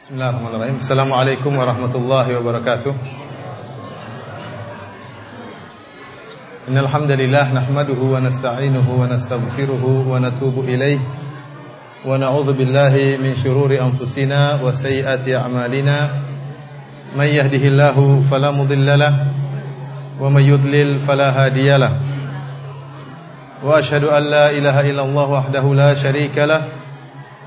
Bismillahirrahmanirrahim. Assalamualaikum warahmatullahi wabarakatuh. Innal hamdalillah nahmaduhu wa nasta'inuhu wa nastaghfiruhu wa natubu ilayh wa na'udzu billahi min shururi anfusina wa sayyiati a'malina. May yahdihillahu fala mudilla wa may yudlil fala hadiya lahu. Wa ashhadu an la ilaha illallah wahdahu la sharika lahu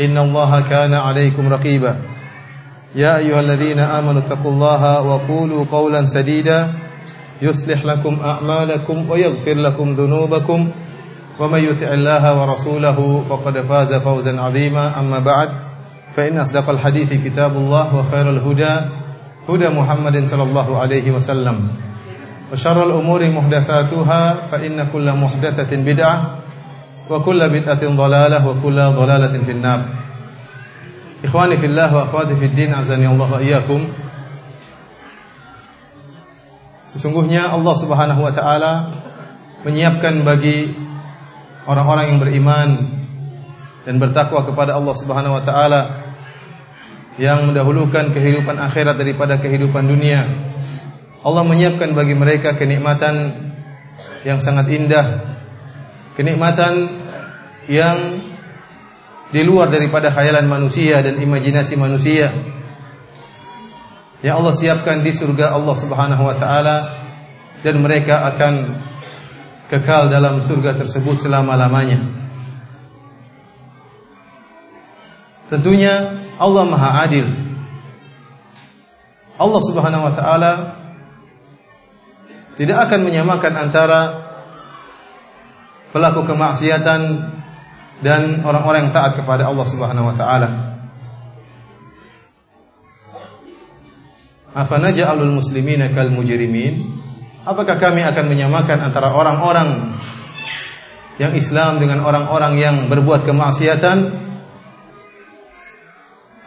إن الله كان عليكم رقيبا. يا أيها الذين آمنوا اتقوا الله وقولوا قولا سديدا. يصلح لكم أعمالكم ويغفر لكم ذنوبكم. ومن يطع الله ورسوله فقد فاز فوزا عظيما. أما بعد فإن أصدق الحديث كتاب الله وخير الهدى هدى محمد صلى الله عليه وسلم. وشر الأمور محدثاتها فإن كل محدثة بدعة wa kullu bid'atin dhalalah wa kullu dhalalatin finnar. Ikhwani fillah wa akhwati fid din azani Allah wa. Sesungguhnya Allah Subhanahu wa taala menyiapkan bagi orang-orang yang beriman dan bertakwa kepada Allah Subhanahu wa taala yang mendahulukan kehidupan akhirat daripada kehidupan dunia. Allah menyiapkan bagi mereka kenikmatan yang sangat indah, kenikmatan yang di luar daripada khayalan manusia dan imajinasi manusia. Yang Allah siapkan di surga Allah Subhanahu wa taala dan mereka akan kekal dalam surga tersebut selama-lamanya. Tentunya Allah Maha Adil. Allah Subhanahu wa taala tidak akan menyamakan antara pelaku kemaksiatan dan orang-orang yang taat kepada Allah Subhanahu wa taala. Afanaj'alul muslimina kal mujrimin? Apakah kami akan menyamakan antara orang-orang yang Islam dengan orang-orang yang berbuat kemaksiatan?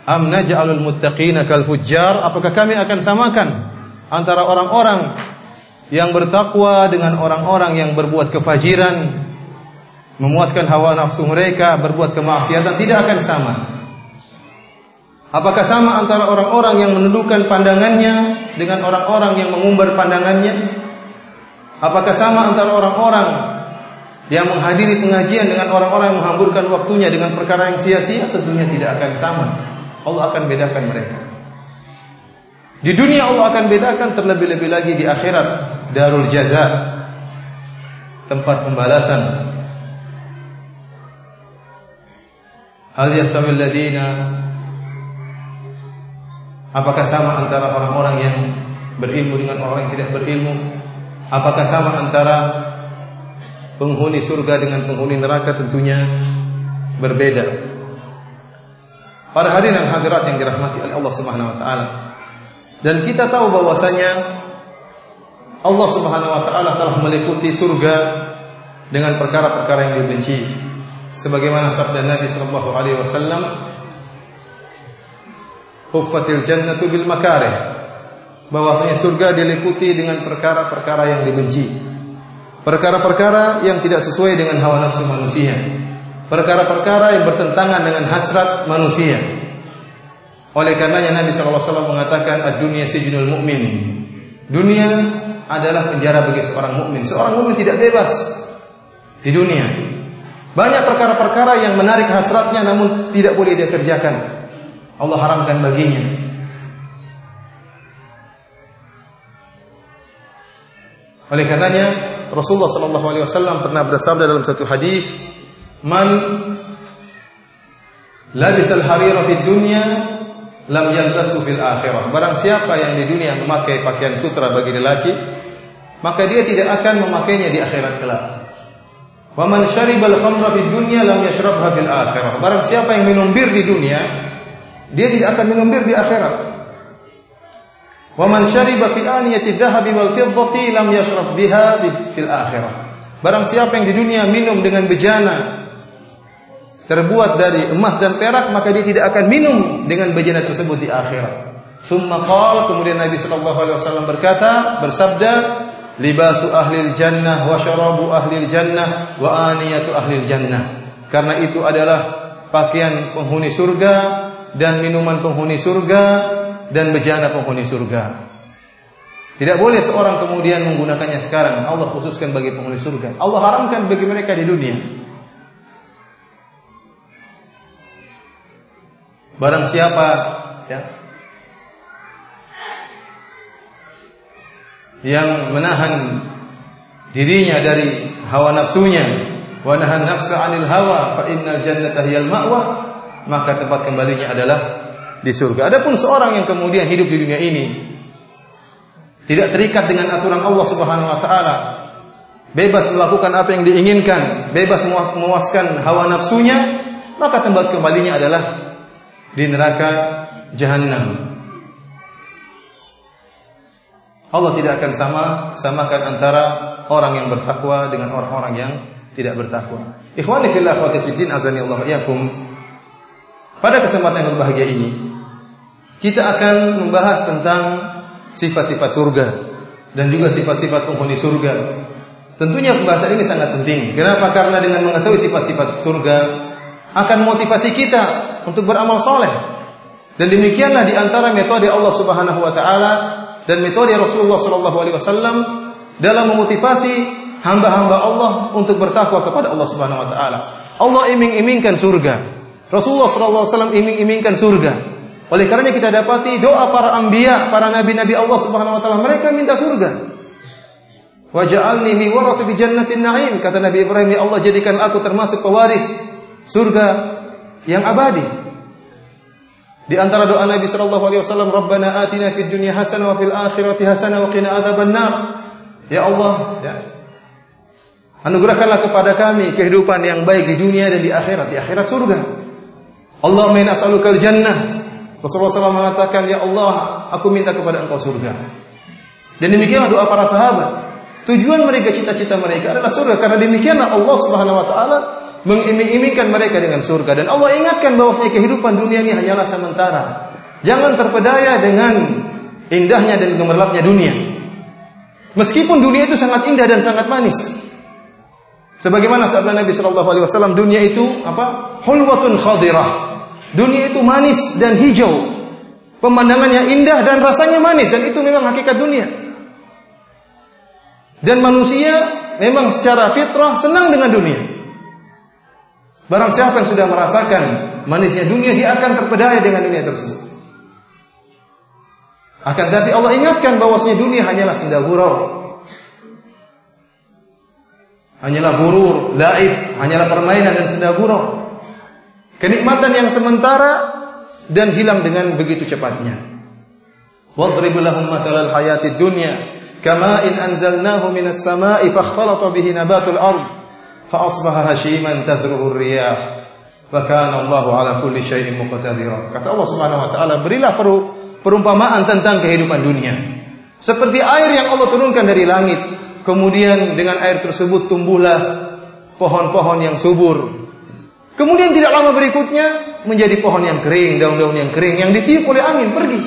Am naj'alul muttaqina kal fujjar? Apakah kami akan samakan antara orang-orang yang bertakwa dengan orang-orang yang berbuat kefajiran, memuaskan hawa nafsu mereka, berbuat kemaksiatan tidak akan sama. Apakah sama antara orang-orang yang menundukkan pandangannya dengan orang-orang yang mengumbar pandangannya? Apakah sama antara orang-orang yang menghadiri pengajian dengan orang-orang yang menghamburkan waktunya dengan perkara yang sia-sia? Tentunya tidak akan sama. Allah akan bedakan mereka. Di dunia Allah akan bedakan terlebih-lebih lagi di akhirat darul jaza tempat pembalasan Hal yastawi alladziina Apakah sama antara orang-orang yang berilmu dengan orang yang tidak berilmu? Apakah sama antara penghuni surga dengan penghuni neraka? Tentunya berbeda. Para hadirin dan hadirat yang dirahmati oleh Allah Subhanahu wa taala. Dan kita tahu bahwasanya Allah Subhanahu wa taala telah meliputi surga dengan perkara-perkara yang dibenci. Sebagaimana sabda Nabi sallallahu alaihi wasallam, "Huffatil jannatu bil makarih." Bahwasanya surga diliputi dengan perkara-perkara yang dibenci. Perkara-perkara yang tidak sesuai dengan hawa nafsu manusia. Perkara-perkara yang bertentangan dengan hasrat manusia. Oleh karenanya Nabi SAW mengatakan ad-dunya sijnul. Dunia adalah penjara bagi seorang mukmin. Seorang mukmin tidak bebas di dunia. Banyak perkara-perkara yang menarik hasratnya namun tidak boleh dia kerjakan. Allah haramkan baginya. Oleh karenanya Rasulullah sallallahu alaihi wasallam pernah bersabda dalam satu hadis, "Man labisal harira fid dunya lam yalbasu fil akhirah." Barang siapa yang di dunia memakai pakaian sutra bagi lelaki, maka dia tidak akan memakainya di akhirat kelak. Wa man syaribal khamra fid dunya lam yashrabha fil akhirah. Barang siapa yang minum bir di dunia, dia tidak akan minum bir di akhirat. Wa man syariba fi aniyati dhahabi wal fiddati lam yashrab biha fil akhirah. Barang siapa yang di dunia minum dengan bejana terbuat dari emas dan perak maka dia tidak akan minum dengan bejana tersebut di akhirat. Summa qal kemudian Nabi sallallahu alaihi wasallam berkata bersabda libasu ahli jannah wa syarabu ahli jannah wa aniyatu ahli jannah. Karena itu adalah pakaian penghuni surga dan minuman penghuni surga dan bejana penghuni surga. Tidak boleh seorang kemudian menggunakannya sekarang. Allah khususkan bagi penghuni surga. Allah haramkan bagi mereka di dunia. Barang siapa ya, yang menahan dirinya dari hawa nafsunya wa nahan nafsa 'anil hawa fa innal jannata hiyal ma'wa maka tempat kembalinya adalah di surga. Adapun seorang yang kemudian hidup di dunia ini tidak terikat dengan aturan Allah Subhanahu wa taala, bebas melakukan apa yang diinginkan, bebas memuaskan hawa nafsunya, maka tempat kembalinya adalah di neraka jahanam. Allah tidak akan sama samakan antara orang yang bertakwa dengan orang-orang yang tidak bertakwa. Ikhwani fillah akhwati fiddin azani Allah iyakum. Pada kesempatan yang berbahagia ini kita akan membahas tentang sifat-sifat surga dan juga sifat-sifat penghuni surga. Tentunya pembahasan ini sangat penting. Kenapa? Karena dengan mengetahui sifat-sifat surga akan motivasi kita untuk beramal soleh. Dan demikianlah di antara metode Allah Subhanahu wa taala dan metode Rasulullah sallallahu alaihi wasallam dalam memotivasi hamba-hamba Allah untuk bertakwa kepada Allah Subhanahu wa taala. Allah iming-imingkan surga. Rasulullah sallallahu alaihi wasallam iming-imingkan surga. Oleh karenanya kita dapati doa para anbiya, para nabi-nabi Allah Subhanahu wa taala, mereka minta surga. Waj'alni min warathati jannatin na'im, kata Nabi Ibrahim, ya Allah jadikan aku termasuk pewaris surga yang abadi. Di antara doa Nabi sallallahu alaihi wasallam, "Rabbana atina fid dunya hasanah wa fil akhirati hasanah wa qina adzabannar." Ya Allah, ya. Anugerahkanlah kepada kami kehidupan yang baik di dunia dan di akhirat, di akhirat surga. Allahumma inna as'alukal jannah Rasulullah SAW mengatakan, Ya Allah, aku minta kepada engkau surga. Dan demikianlah doa para sahabat. Tujuan mereka, cita-cita mereka adalah surga. Karena demikianlah Allah Subhanahu Wa Taala mengiming-imingkan mereka dengan surga. Dan Allah ingatkan bahwasanya kehidupan dunia ini hanyalah sementara. Jangan terpedaya dengan indahnya dan gemerlapnya dunia. Meskipun dunia itu sangat indah dan sangat manis. Sebagaimana sabda Nabi Shallallahu Alaihi Wasallam, dunia itu apa? Hulwatun khadirah Dunia itu manis dan hijau. Pemandangannya indah dan rasanya manis dan itu memang hakikat dunia. Dan manusia memang secara fitrah senang dengan dunia. Barang siapa yang sudah merasakan manisnya dunia, dia akan terpedaya dengan dunia tersebut. Akan tapi Allah ingatkan bahwasanya dunia hanyalah senda gurau. Hanyalah burur, laib, hanyalah permainan dan senda gurau. Kenikmatan yang sementara dan hilang dengan begitu cepatnya. Wadrib lahum mathalal hayatid dunya kama in anzalnahu minas sama'i fakhtalata bihi nabatul ard hashiman tadruhu riyah wa kana Allahu ala kulli syai'in muqtadira. Kata Allah Subhanahu wa taala, berilah perumpamaan tentang kehidupan dunia. Seperti air yang Allah turunkan dari langit, kemudian dengan air tersebut tumbuhlah pohon-pohon yang subur, Kemudian tidak lama berikutnya menjadi pohon yang kering, daun-daun yang kering yang ditiup oleh angin pergi.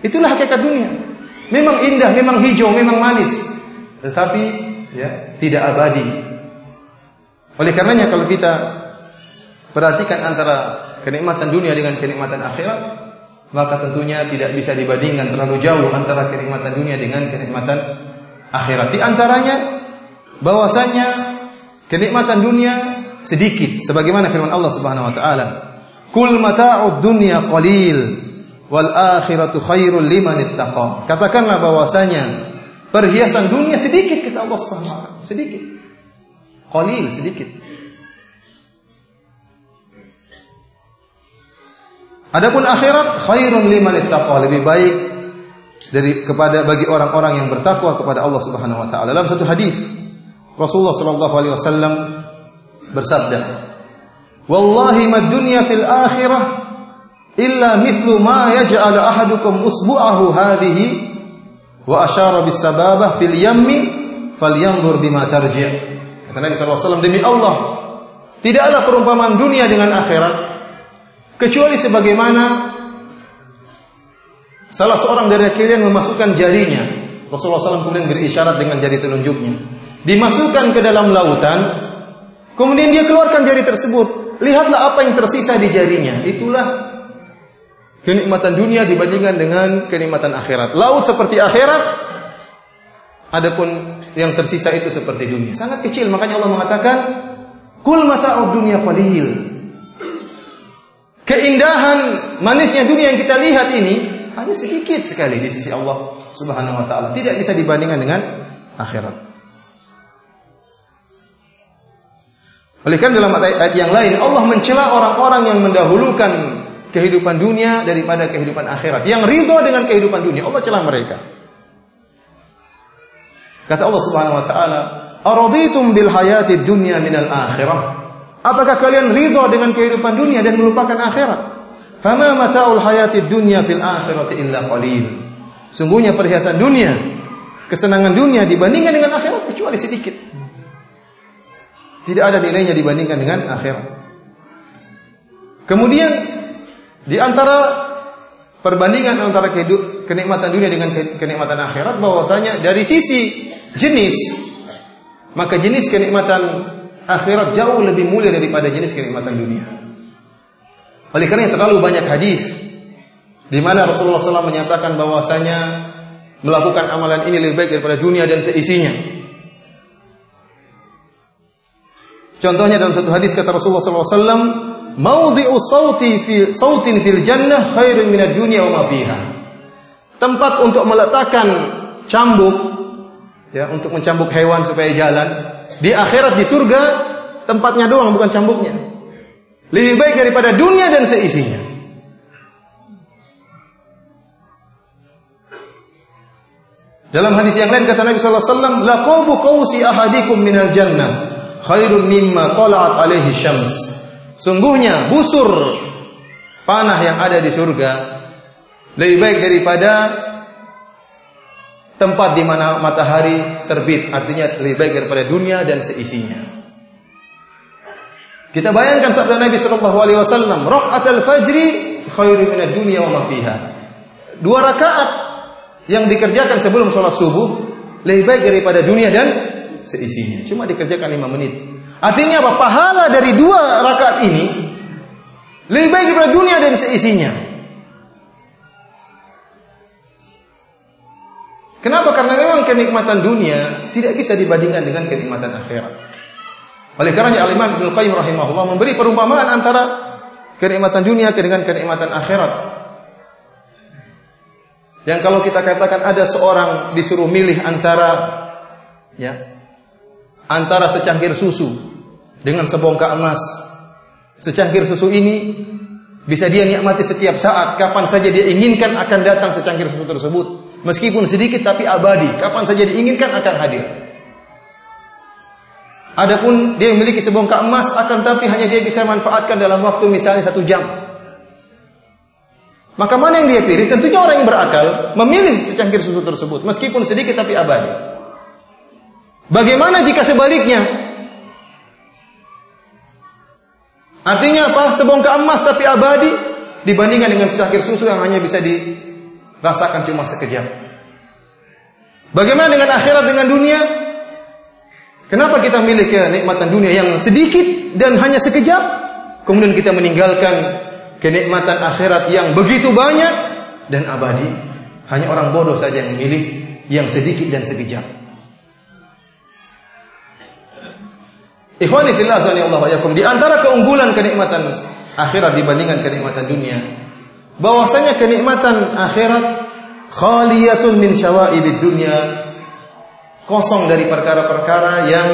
Itulah hakikat dunia. Memang indah, memang hijau, memang manis, tetapi ya tidak abadi. Oleh karenanya kalau kita perhatikan antara kenikmatan dunia dengan kenikmatan akhirat, maka tentunya tidak bisa dibandingkan terlalu jauh antara kenikmatan dunia dengan kenikmatan akhirat. Di antaranya bahwasanya kenikmatan dunia sedikit sebagaimana firman Allah Subhanahu wa taala kul mata'ud dunya qalil wal akhiratu khairul liman ittaqa katakanlah bahwasanya perhiasan dunia sedikit kata Allah Subhanahu wa taala sedikit qalil sedikit Adapun akhirat khairun liman ittaqa lebih baik dari kepada bagi orang-orang yang bertakwa kepada Allah Subhanahu wa taala. Dalam satu hadis Rasulullah sallallahu alaihi wasallam bersabda, "Wallahi mad dunya fil akhirah illa mithlu ma yaj'al ahadukum usbu'ahu hadhihi Wa asyara bis sababah fil yammi falyanzur bima tarji'. Kata Nabi SAW, demi Allah, tidaklah perumpamaan dunia dengan akhirat kecuali sebagaimana salah seorang dari kalian memasukkan jarinya. Rasulullah SAW kemudian berisyarat dengan jari telunjuknya. Dimasukkan ke dalam lautan, kemudian dia keluarkan jari tersebut. Lihatlah apa yang tersisa di jarinya. Itulah kenikmatan dunia dibandingkan dengan kenikmatan akhirat. Laut seperti akhirat, adapun yang tersisa itu seperti dunia. Sangat kecil, makanya Allah mengatakan, "Kul mata'ud dunya qalil." Keindahan manisnya dunia yang kita lihat ini hanya sedikit sekali di sisi Allah Subhanahu wa taala. Tidak bisa dibandingkan dengan akhirat. Oleh karena dalam ayat yang lain Allah mencela orang-orang yang mendahulukan kehidupan dunia daripada kehidupan akhirat. Yang ridho dengan kehidupan dunia, Allah celah mereka. Kata Allah Subhanahu wa taala, "Araditum bil hayatid dunya minal akhirah?" Apakah kalian ridho dengan kehidupan dunia dan melupakan akhirat? Fama mata'ul hayatid dunya fil akhirati illa qalil. Sungguhnya perhiasan dunia, kesenangan dunia dibandingkan dengan akhirat kecuali sedikit. Tidak ada nilainya dibandingkan dengan akhirat. Kemudian di antara perbandingan antara kenikmatan dunia dengan kenikmatan akhirat bahwasanya dari sisi jenis maka jenis kenikmatan akhirat jauh lebih mulia daripada jenis kenikmatan dunia. Oleh karena terlalu banyak hadis di mana Rasulullah SAW menyatakan bahwasanya melakukan amalan ini lebih baik daripada dunia dan seisinya. Contohnya dalam satu hadis kata Rasulullah SAW, "Maudhi'u sauti fi sautin fil jannah khairun minad dunya wa ma fiha." Tempat untuk meletakkan cambuk ya, untuk mencambuk hewan supaya jalan di akhirat di surga tempatnya doang bukan cambuknya. Lebih baik daripada dunia dan seisinya. Dalam hadis yang lain kata Nabi sallallahu alaihi wasallam, "Laqabu ahadikum jannah." khairun mimma tala'at alaihi syams. Sungguhnya busur panah yang ada di surga lebih baik daripada tempat di mana matahari terbit, artinya lebih baik daripada dunia dan seisinya. Kita bayangkan sabda Nabi sallallahu alaihi wasallam, al fajri khairu minad dunya wa ma fiha. Dua rakaat yang dikerjakan sebelum sholat subuh lebih baik daripada dunia dan seisinya. Cuma dikerjakan lima menit. Artinya apa? Pahala dari dua rakaat ini lebih baik daripada dunia dan seisinya. Kenapa? Karena memang kenikmatan dunia tidak bisa dibandingkan dengan kenikmatan akhirat. Oleh karenanya Al-Imam Ibnu Qayyim rahimahullah memberi perumpamaan antara kenikmatan dunia dengan kenikmatan akhirat. Yang kalau kita katakan ada seorang disuruh milih antara ya antara secangkir susu dengan sebongkah emas. Secangkir susu ini bisa dia nikmati setiap saat, kapan saja dia inginkan akan datang secangkir susu tersebut. Meskipun sedikit tapi abadi, kapan saja diinginkan akan hadir. Adapun dia memiliki sebongkah emas akan tapi hanya dia bisa manfaatkan dalam waktu misalnya satu jam. Maka mana yang dia pilih? Tentunya orang yang berakal memilih secangkir susu tersebut meskipun sedikit tapi abadi. Bagaimana jika sebaliknya? Artinya apa? Sebongkah emas tapi abadi dibandingkan dengan secangkir susu yang hanya bisa dirasakan cuma sekejap. Bagaimana dengan akhirat dengan dunia? Kenapa kita milih kenikmatan dunia yang sedikit dan hanya sekejap? Kemudian kita meninggalkan kenikmatan akhirat yang begitu banyak dan abadi. Hanya orang bodoh saja yang memilih yang sedikit dan sekejap. Ikhwani fillah Allah. Di antara keunggulan kenikmatan akhirat dibandingkan kenikmatan dunia, bahwasanya kenikmatan akhirat khaliyatun min syawaibid dunya, kosong dari perkara-perkara yang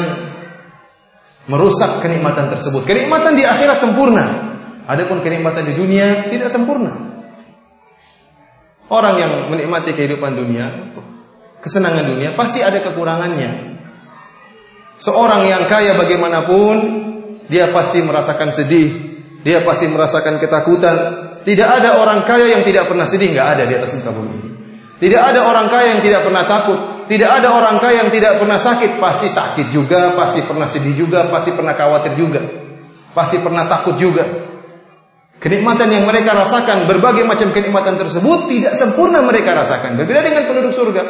merusak kenikmatan tersebut. Kenikmatan di akhirat sempurna, adapun kenikmatan di dunia tidak sempurna. Orang yang menikmati kehidupan dunia, kesenangan dunia pasti ada kekurangannya. Seorang yang kaya bagaimanapun, dia pasti merasakan sedih, dia pasti merasakan ketakutan. Tidak ada orang kaya yang tidak pernah sedih, nggak ada di atas muka bumi. Tidak ada orang kaya yang tidak pernah takut. Tidak ada orang kaya yang tidak pernah sakit. Pasti sakit juga, pasti pernah sedih juga, pasti pernah khawatir juga. Pasti pernah takut juga. Kenikmatan yang mereka rasakan, berbagai macam kenikmatan tersebut tidak sempurna mereka rasakan. Berbeda dengan penduduk surga.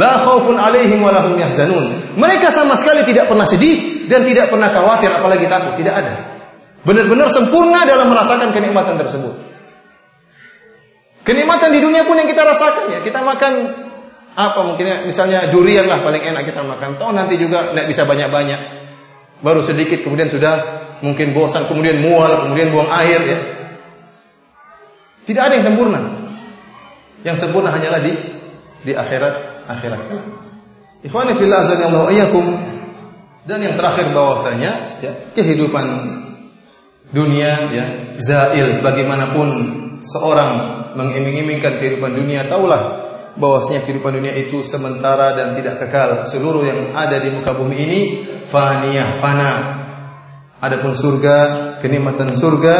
La khaufun alaihim yahzanun. Mereka sama sekali tidak pernah sedih dan tidak pernah khawatir apalagi takut, tidak ada. Benar-benar sempurna dalam merasakan kenikmatan tersebut. Kenikmatan di dunia pun yang kita rasakan ya. Kita makan apa mungkin misalnya durian lah paling enak kita makan. Toh nanti juga tidak bisa banyak-banyak. Baru sedikit kemudian sudah mungkin bosan, kemudian mual, kemudian buang air ya. Tidak ada yang sempurna. Yang sempurna hanyalah di di akhirat akhirat. Ikhwani fillah azanillahu iyyakum dan yang terakhir bahwasanya ya, kehidupan dunia ya zail bagaimanapun seorang mengiming-imingkan kehidupan dunia, taulah bahwasanya kehidupan dunia itu sementara dan tidak kekal. Seluruh yang ada di muka bumi ini faniyah, fana. Adapun surga, kenikmatan surga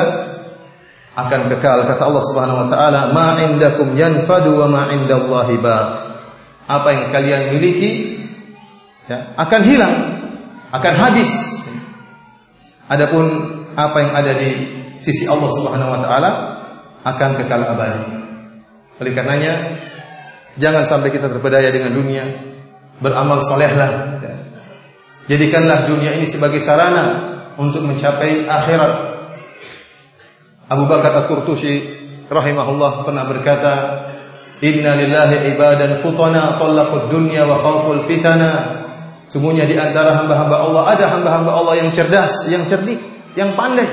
akan kekal. Kata Allah Subhanahu wa taala, "Ma indakum yanfadu wa ma indallahi baq." Apa yang kalian miliki ya, akan hilang, akan habis. Adapun apa yang ada di sisi Allah Subhanahu wa taala akan kekal abadi. Oleh karenanya jangan sampai kita terpedaya dengan dunia, beramal solehlah. Jadikanlah dunia ini sebagai sarana untuk mencapai akhirat. Abu Bakar At-Turtusi rahimahullah pernah berkata, "Inna lillahi ibadan futana talaqud dunya wa khawful fitana." Sungguhnya di antara hamba-hamba Allah ada hamba-hamba Allah yang cerdas, yang cerdik, yang pandai.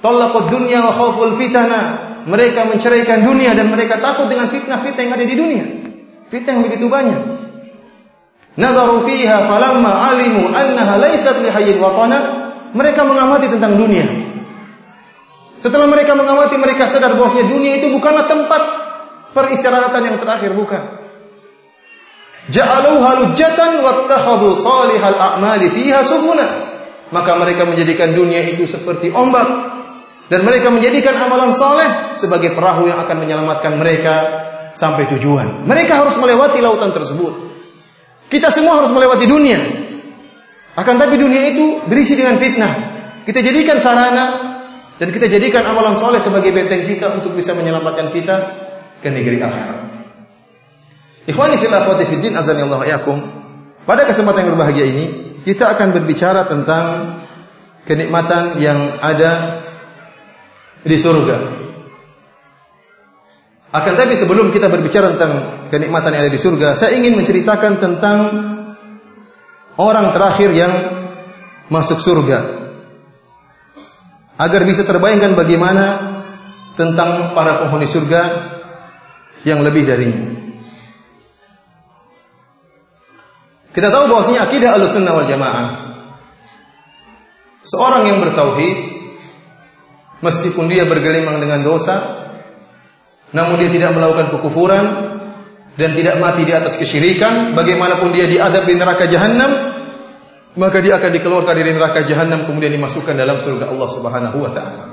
Talaqud dunya wa khawful fitana mereka menceraikan dunia dan mereka takut dengan fitnah-fitnah yang ada di dunia. Fitnah yang begitu banyak. Nadaru fiha falamma alimu annaha laysat lihayyin watana. Mereka mengamati tentang dunia. Setelah mereka mengamati, mereka sadar bahwasanya dunia itu bukanlah tempat peristirahatan yang terakhir, bukan. Ja'aluha lujjatan wattakhadhu salihal a'mali fiha subuna. Maka mereka menjadikan dunia itu seperti ombak dan mereka menjadikan amalan soleh sebagai perahu yang akan menyelamatkan mereka sampai tujuan. Mereka harus melewati lautan tersebut. Kita semua harus melewati dunia. Akan tapi dunia itu berisi dengan fitnah. Kita jadikan sarana dan kita jadikan amalan soleh sebagai benteng kita untuk bisa menyelamatkan kita ke negeri akhirat. Ikhwani fil akhwati fid azanillahu yakum. Pada kesempatan yang berbahagia ini, kita akan berbicara tentang kenikmatan yang ada di surga. Akan tapi sebelum kita berbicara tentang kenikmatan yang ada di surga, saya ingin menceritakan tentang orang terakhir yang masuk surga. Agar bisa terbayangkan bagaimana tentang para penghuni surga yang lebih darinya. Kita tahu bahwasanya akidah Ahlussunnah wal Jamaah seorang yang bertauhid meskipun dia bergelimang dengan dosa, namun dia tidak melakukan kekufuran dan tidak mati di atas kesyirikan, bagaimanapun dia diadab di neraka jahanam, maka dia akan dikeluarkan dari neraka jahanam kemudian dimasukkan dalam surga Allah Subhanahu wa taala.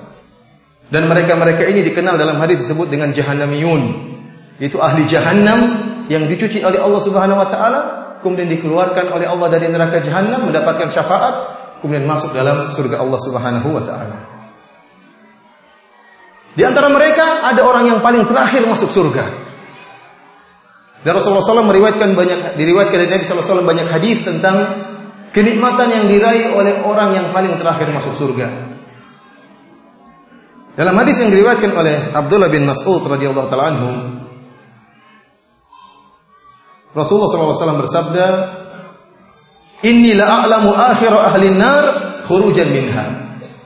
Dan mereka-mereka ini dikenal dalam hadis disebut dengan jahannamiyun. Itu ahli jahannam yang dicuci oleh Allah Subhanahu wa taala, kemudian dikeluarkan oleh Allah dari neraka jahanam mendapatkan syafaat, kemudian masuk dalam surga Allah Subhanahu wa taala. Di antara mereka ada orang yang paling terakhir masuk surga. Dan Rasulullah SAW meriwayatkan banyak diriwayatkan dari Nabi SAW banyak hadis tentang kenikmatan yang diraih oleh orang yang paling terakhir masuk surga. Dalam hadis yang diriwayatkan oleh Abdullah bin Mas'ud radhiyallahu taala anhu, Rasulullah SAW bersabda, "Inni la a'lamu akhir ahli nar khurujan minha."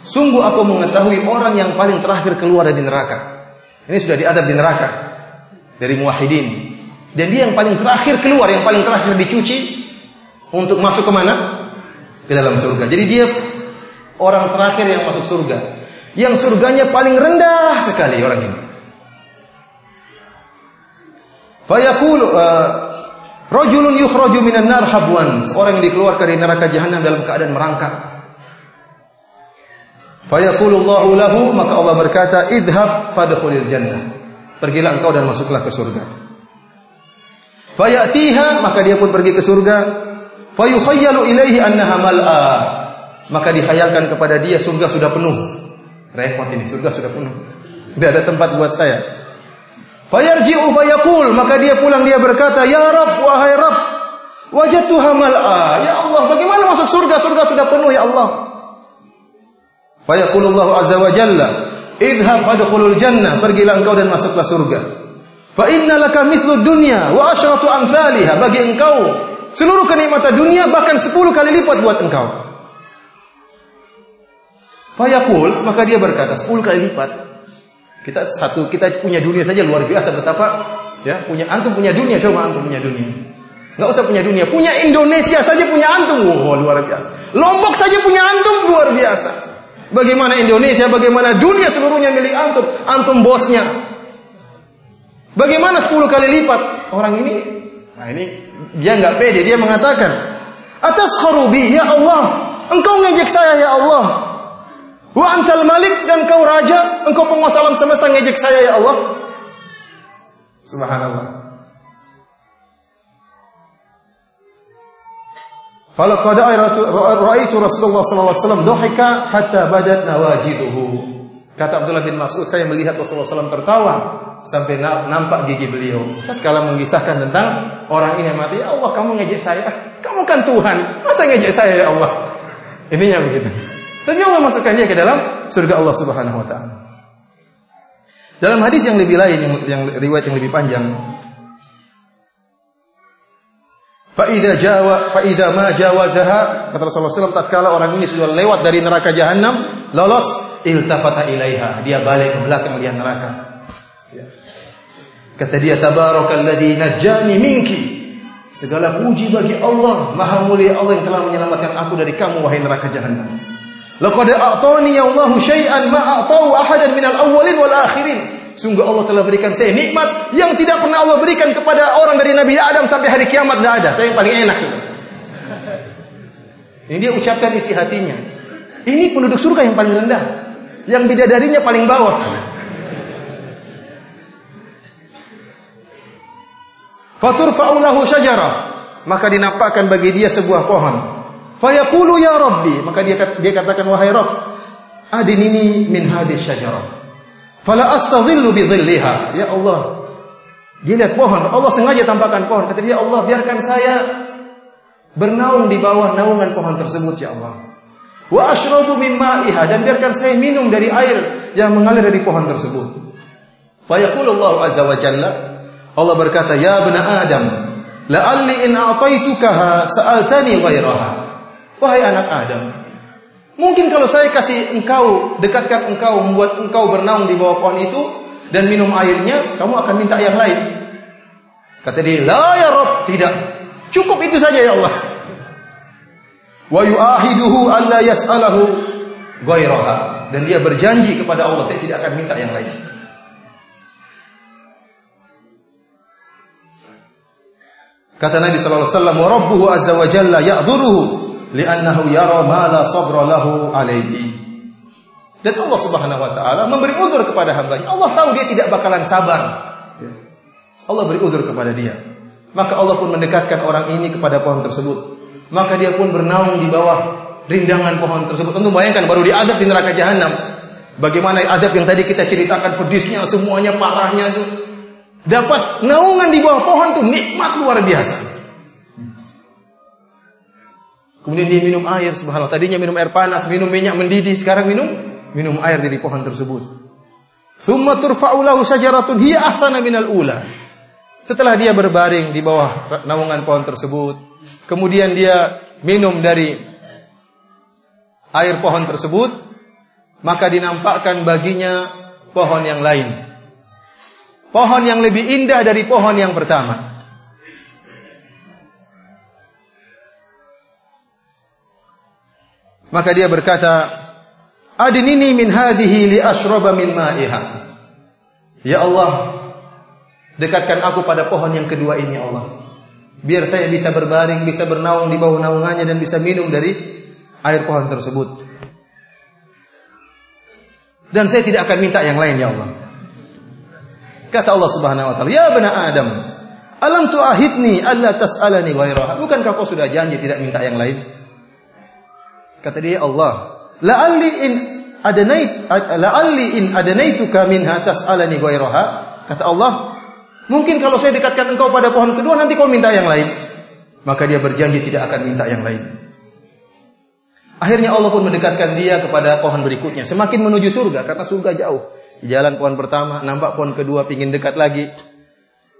Sungguh aku mengetahui orang yang paling terakhir keluar dari neraka. Ini sudah diadab di neraka dari muwahhidin. Dan dia yang paling terakhir keluar, yang paling terakhir dicuci untuk masuk ke mana? Ke dalam surga. Jadi dia orang terakhir yang masuk surga. Yang surganya paling rendah sekali orang ini. Fayaqulu uh, rajulun yukhraju minan nar habwan. Seorang yang dikeluarkan dari neraka jahanam dalam keadaan merangkak. Fayaqulullahu lahu maka Allah berkata idhab fadkhulil jannah. Pergilah engkau dan masuklah ke surga. Fayatiha maka dia pun pergi ke surga. Fayukhayyalu ilaihi annaha mal'a. Maka dikhayalkan kepada dia surga sudah penuh. Repot ini, surga sudah penuh. Tidak ada tempat buat saya. Fayarji'u fayaqul, maka dia pulang dia berkata, "Ya Rabb, wahai Rabb, wajadtuha mal'a." Ya Allah, bagaimana masuk surga? Surga sudah penuh ya Allah. Fayaqulullahu azza wa jalla, "Idhhab jannah." Pergilah engkau dan masuklah surga. Fa inna laka mithlu dunya wa asyratu amsalha bagi engkau seluruh kenikmatan dunia bahkan 10 kali lipat buat engkau. Fayaqul maka dia berkata 10 kali lipat. Kita satu kita punya dunia saja luar biasa betapa ya punya antum punya dunia coba antum punya dunia. Enggak usah punya dunia, punya Indonesia saja punya antum. Wow, luar biasa. Lombok saja punya antum luar biasa. Bagaimana Indonesia, bagaimana dunia seluruhnya milik antum. Antum bosnya, Bagaimana 10 kali lipat? Orang ini, nah ini dia nggak pede, dia mengatakan, atas harubi ya Allah, engkau ngejek saya ya Allah. Wa antal malik dan kau raja, engkau penguasa alam semesta ngejek saya ya Allah. Subhanallah. Falaqad ra'aitu Rasulullah sallallahu alaihi wasallam dhahika hatta badat nawajiduhu. Kata Abdullah bin Mas'ud, saya melihat Rasulullah SAW tertawa sampai nampak gigi beliau. Kalau mengisahkan tentang orang ini mati, ya Allah kamu ngejek saya, kamu kan Tuhan, masa ngejek saya ya Allah? Ininya begitu. Dan Allah masukkan dia ke dalam surga Allah Subhanahu Wa Taala. Dalam hadis yang lebih lain, yang, yang riwayat yang lebih panjang, Faida jawa, faida ma jawazaha kata Rasulullah SAW, tatkala orang ini sudah lewat dari neraka jahanam, lolos iltafata ilaiha. Dia balik ke belakang melihat neraka. Ya. Kata dia tabarakalladzi najjani minki. Segala puji bagi Allah, Maha mulia Allah yang telah menyelamatkan aku dari kamu wahai neraka jahanam. Laqad a'tani Allahu syai'an ma a'tahu ahadan minal awwalin wal akhirin. Sungguh Allah telah berikan saya nikmat yang tidak pernah Allah berikan kepada orang dari Nabi Adam sampai hari kiamat tidak ada. Saya yang paling enak sudah. Ini dia ucapkan isi hatinya. Ini penduduk surga yang paling rendah. Yang bidadarinya paling bawah. Fatur faulahu syajara. Maka dinampakkan bagi dia sebuah pohon. Fayaqulu ya Rabbi. Maka dia dia katakan wahai Rabb. Adinini min hadis syajara. Fala astadhillu bi dhilliha. Ya Allah. Dia lihat pohon. Allah sengaja tampakkan pohon. Kata dia Allah biarkan saya bernaung di bawah naungan pohon tersebut ya Allah. Wa ashrabu min ma'iha dan biarkan saya minum dari air yang mengalir dari pohon tersebut. Fa yaqulu azza wa jalla Allah berkata, "Ya bani Adam, la'alli in a'taitukaha sa'altani ghairaha." Wahai anak Adam, mungkin kalau saya kasih engkau, dekatkan engkau, membuat engkau bernaung di bawah pohon itu dan minum airnya, kamu akan minta yang lain. Kata dia, "La ya Rabb, tidak. Cukup itu saja ya Allah." wa yu'ahiduhu alla yas'alahu ghairaha dan dia berjanji kepada Allah saya tidak akan minta yang lain. Kata Nabi sallallahu alaihi wasallam wa rabbuhu azza wa jalla ya'dhuruhu li'annahu yara ma la sabra lahu alaihi. Dan Allah Subhanahu wa taala memberi uzur kepada hambanya. Allah tahu dia tidak bakalan sabar. Allah beri uzur kepada dia. Maka Allah pun mendekatkan orang ini kepada pohon tersebut maka dia pun bernaung di bawah rindangan pohon tersebut. Tentu bayangkan baru diadab di neraka jahanam. Bagaimana adab yang tadi kita ceritakan pedisnya semuanya parahnya itu. Dapat naungan di bawah pohon itu nikmat luar biasa. Kemudian dia minum air subhanallah. Tadinya minum air panas, minum minyak mendidih, sekarang minum minum air dari pohon tersebut. Summa turfa'u lahu syajaratun hiya ahsana minal ula. Setelah dia berbaring di bawah naungan pohon tersebut, kemudian dia minum dari air pohon tersebut, maka dinampakkan baginya pohon yang lain. Pohon yang lebih indah dari pohon yang pertama. Maka dia berkata, "Adinini min hadhihi li ashraba min ma'iha." Ya Allah, dekatkan aku pada pohon yang kedua ini ya Allah. Biar saya bisa berbaring, bisa bernaung di bawah naungannya dan bisa minum dari air pohon tersebut. Dan saya tidak akan minta yang lain ya Allah. Kata Allah Subhanahu wa taala, "Ya bani Adam, Alam tu'ahidni alla tas'alani ghairaha. Bukankah kau sudah janji tidak minta yang lain? Kata dia Allah, la'alli in adanait la'alli in adanaituka minha tas'alani ghairaha. Kata Allah, mungkin kalau saya dekatkan engkau pada pohon kedua nanti kau minta yang lain. Maka dia berjanji tidak akan minta yang lain. Akhirnya Allah pun mendekatkan dia kepada pohon berikutnya. Semakin menuju surga karena surga jauh. Di jalan pohon pertama, nampak pohon kedua, pingin dekat lagi.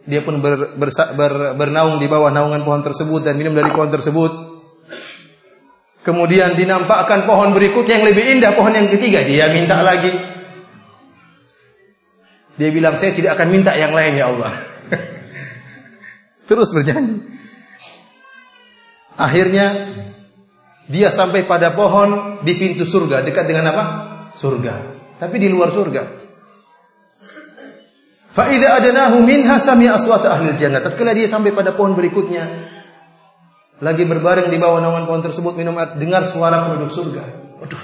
Dia pun ber, ber, ber, bernaung di bawah naungan pohon tersebut dan minum dari pohon tersebut. Kemudian dinampakkan pohon berikutnya yang lebih indah, pohon yang ketiga. Dia minta lagi. Dia bilang, saya tidak akan minta yang lain ya Allah. Terus berjanji. Akhirnya dia sampai pada pohon di pintu surga, dekat dengan apa? Surga. Tapi di luar surga. Fa idza adnahu minha sami'a aswata ahli jannah. Tatkala dia sampai pada pohon berikutnya, lagi berbaring di bawah naungan pohon tersebut minum air, dengar suara penduduk surga. Waduh.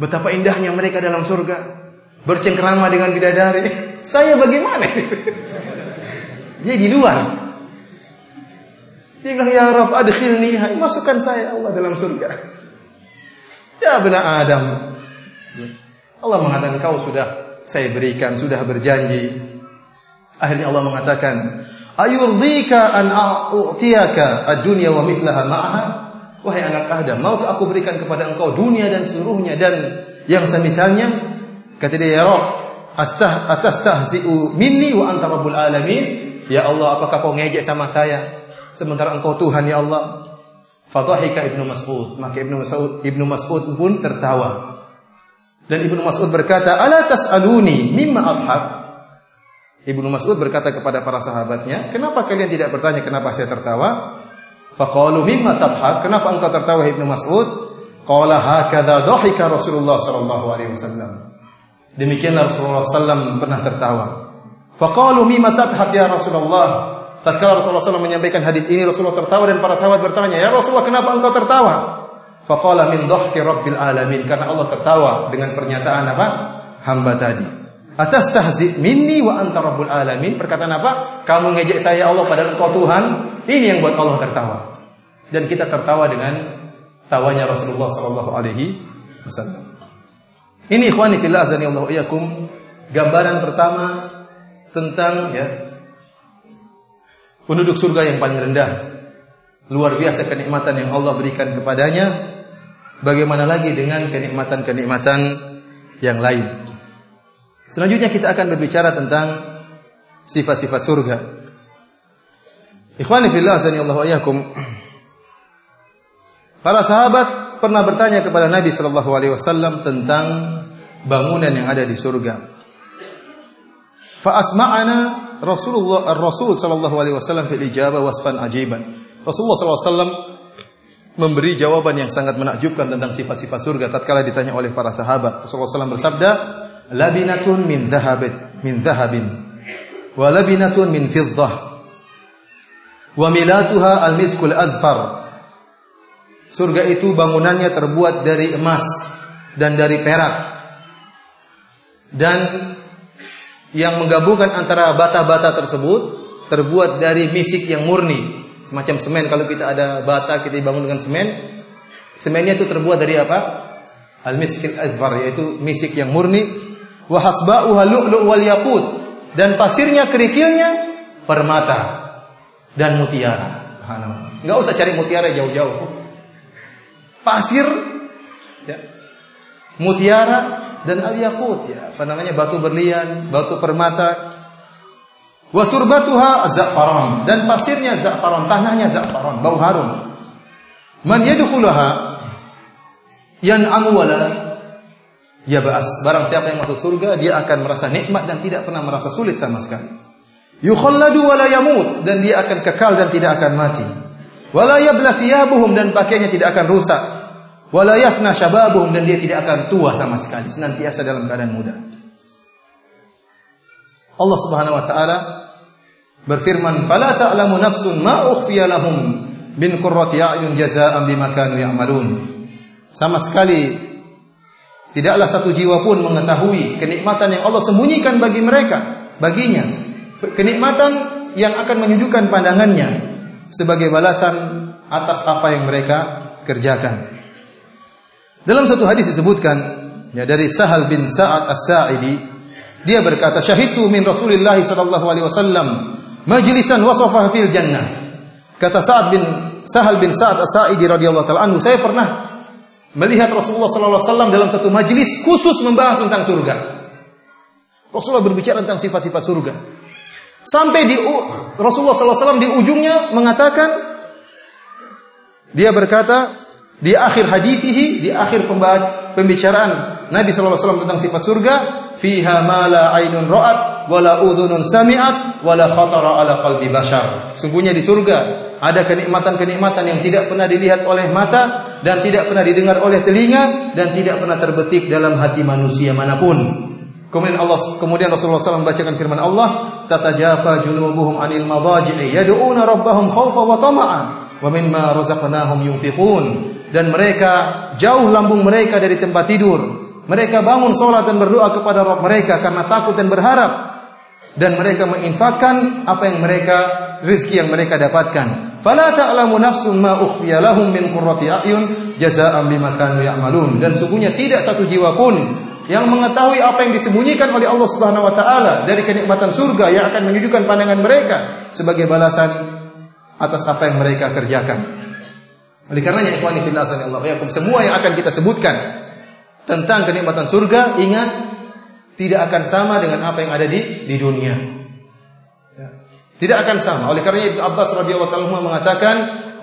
Betapa indahnya mereka dalam surga. Bercengkrama dengan bidadari. Saya bagaimana? dia di luar. Dia bilang, Ya Rabb adkhilni, masukkan saya Allah dalam surga. Ya benar Adam. Allah mengatakan kau sudah saya berikan, sudah berjanji. Akhirnya Allah mengatakan, Ayurdika an a'tiyaka ad-dunya wa mithlaha ma'aha? Wahai anak Adam, maukah aku berikan kepada engkau dunia dan seluruhnya dan yang semisalnya? Kata dia, Ya Rabb, astah atastahzi'u minni wa anta rabbul alamin? Ya Allah, apakah kau ngejek sama saya? sementara engkau Tuhan ya Allah. Fadhahika Ibnu Mas'ud. Maka Ibnu Mas'ud Ibnu Mas'ud pun tertawa. Dan Ibnu Mas'ud berkata, "Ala tas'aluni mimma adhab?" Ibnu Mas'ud berkata kepada para sahabatnya, "Kenapa kalian tidak bertanya kenapa saya tertawa?" Faqalu mimma tabhak? Kenapa engkau tertawa Ibnu Mas'ud? Qala hakadha dhahika Rasulullah sallallahu alaihi wasallam. Demikianlah Rasulullah sallam pernah tertawa. Faqalu mimma tadhak ya Rasulullah? Tatkala Rasulullah SAW menyampaikan hadis ini, Rasulullah tertawa dan para sahabat bertanya, Ya Rasulullah, kenapa engkau tertawa? Faqala min dhahki rabbil alamin. Karena Allah tertawa dengan pernyataan apa? Hamba tadi. Atas tahzi minni wa anta rabbul alamin. Perkataan apa? Kamu ngejek saya Allah padahal engkau Tuhan. Ini yang buat Allah tertawa. Dan kita tertawa dengan tawanya Rasulullah sallallahu alaihi wasallam. Ini ikhwani fillah azani Allah iyakum gambaran pertama tentang ya penduduk surga yang paling rendah. Luar biasa kenikmatan yang Allah berikan kepadanya. Bagaimana lagi dengan kenikmatan-kenikmatan yang lain? Selanjutnya kita akan berbicara tentang sifat-sifat surga. Ikhwani fillah Allah ayakum. Para sahabat pernah bertanya kepada Nabi sallallahu alaihi wasallam tentang bangunan yang ada di surga. Fa asma'ana Rasulullah Rasul sallallahu alaihi wasallam fil ijabah wasfan ajiban. Rasulullah sallallahu alaihi wasallam memberi jawaban yang sangat menakjubkan tentang sifat-sifat surga tatkala ditanya oleh para sahabat. Rasulullah SAW bersabda, "Labinatun min dhahabit min dhahabin wa labinatun min fiddah wa milatuha al-miskul adfar." Surga itu bangunannya terbuat dari emas dan dari perak. Dan yang menggabungkan antara bata-bata tersebut terbuat dari misik yang murni, semacam semen. Kalau kita ada bata kita bangun dengan semen, semennya itu terbuat dari apa? Al misik azfar yaitu misik yang murni. Wa hasba'uha lu'lu' wal yaqut dan pasirnya kerikilnya permata dan mutiara. Subhanallah. Enggak usah cari mutiara jauh-jauh. Pasir ya, mutiara dan al yakut ya, apa namanya batu berlian, batu permata. Wa turbatuha za'faran dan pasirnya za'faran, tanahnya za'faran, bau harum. Man yadkhulaha yan'amu wala yab'as. Barang siapa yang masuk surga, dia akan merasa nikmat dan tidak pernah merasa sulit sama sekali. Yukhalladu wala yamut dan dia akan kekal dan tidak akan mati. Wala yabla thiyabuhum dan pakaiannya tidak akan rusak wala yafna syababuhum dan dia tidak akan tua sama sekali, senantiasa dalam keadaan muda. Allah Subhanahu wa taala berfirman, "Fala ta'lamu nafsun ma ukhfiya lahum min qurrati a'yun jazaa'an bima kanu ya'malun." Sama sekali tidaklah satu jiwa pun mengetahui kenikmatan yang Allah sembunyikan bagi mereka, baginya. Kenikmatan yang akan menyejukkan pandangannya sebagai balasan atas apa yang mereka kerjakan. Dalam satu hadis disebutkan ya dari Sahal bin Sa'ad As-Sa'idi dia berkata syahidtu min Rasulillah sallallahu alaihi wasallam majlisan wasafa fil jannah. Kata Sa'ad bin Sahal bin Sa'ad As-Sa'idi radhiyallahu taala anhu saya pernah melihat Rasulullah wasallam dalam satu majlis khusus membahas tentang surga. Rasulullah berbicara tentang sifat-sifat surga. Sampai di Rasulullah SAW di ujungnya mengatakan dia berkata di akhir hadithihi di akhir pembicaraan Nabi SAW tentang sifat surga fiha ma la ainun ra'at wala udhunun sami'at wala khatara ala qalbi bashar sungguhnya di surga ada kenikmatan-kenikmatan yang tidak pernah dilihat oleh mata dan tidak pernah didengar oleh telinga dan tidak pernah terbetik dalam hati manusia mana pun Kemudian Allah kemudian Rasulullah SAW membacakan firman Allah, "Tatajafa junubuhum 'anil madaji'i yad'una rabbahum khaufa wa tama'an wa mimma razaqnahum yunfiqun." Dan mereka jauh lambung mereka dari tempat tidur. Mereka bangun sholat dan berdoa kepada Rabb mereka karena takut dan berharap. Dan mereka menginfakkan apa yang mereka rezeki yang mereka dapatkan. Fala ta'lamu nafsun ma ukhfiya lahum min qurrati a'yun jazaa'an bima kanu ya'malun. Dan sungguhnya tidak satu jiwa pun yang mengetahui apa yang disembunyikan oleh Allah Subhanahu wa taala dari kenikmatan surga yang akan menyejukkan pandangan mereka sebagai balasan atas apa yang mereka kerjakan. Oleh karenanya ikhwani fillah Allah yakum semua yang akan kita sebutkan tentang kenikmatan surga ingat tidak akan sama dengan apa yang ada di di dunia. Ya. Tidak akan sama. Oleh karenanya Ibnu Abbas radhiyallahu taala mengatakan,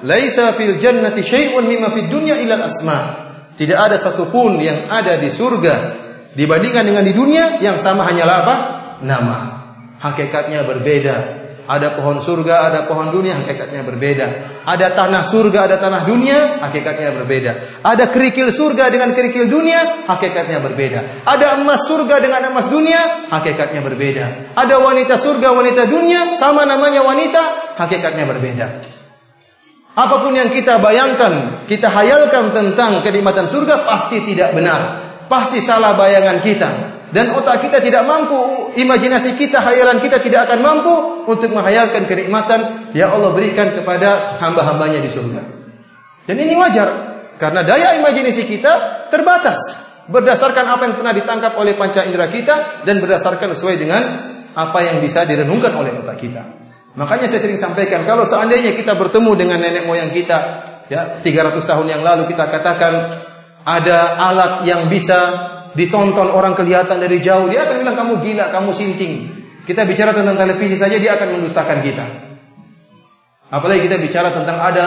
"Laisa fil jannati syai'un mimma fid dunya illa asma." Tidak ada satupun yang ada di surga Dibandingkan dengan di dunia yang sama hanyalah apa? Nama. Hakikatnya berbeda. Ada pohon surga, ada pohon dunia, hakikatnya berbeda. Ada tanah surga, ada tanah dunia, hakikatnya berbeda. Ada kerikil surga dengan kerikil dunia, hakikatnya berbeda. Ada emas surga dengan emas dunia, hakikatnya berbeda. Ada wanita surga, wanita dunia, sama namanya wanita, hakikatnya berbeda. Apa pun yang kita bayangkan, kita hayalkan tentang kenikmatan surga pasti tidak benar pasti salah bayangan kita dan otak kita tidak mampu, imajinasi kita, hayalan kita tidak akan mampu untuk menghayalkan kenikmatan yang Allah berikan kepada hamba-hambanya di surga. Dan ini wajar karena daya imajinasi kita terbatas berdasarkan apa yang pernah ditangkap oleh panca indera kita dan berdasarkan sesuai dengan apa yang bisa direnungkan oleh otak kita. Makanya saya sering sampaikan kalau seandainya kita bertemu dengan nenek moyang kita ya 300 tahun yang lalu kita katakan ada alat yang bisa ditonton orang kelihatan dari jauh, dia akan bilang kamu gila, kamu sinting. Kita bicara tentang televisi saja dia akan mendustakan kita. Apalagi kita bicara tentang ada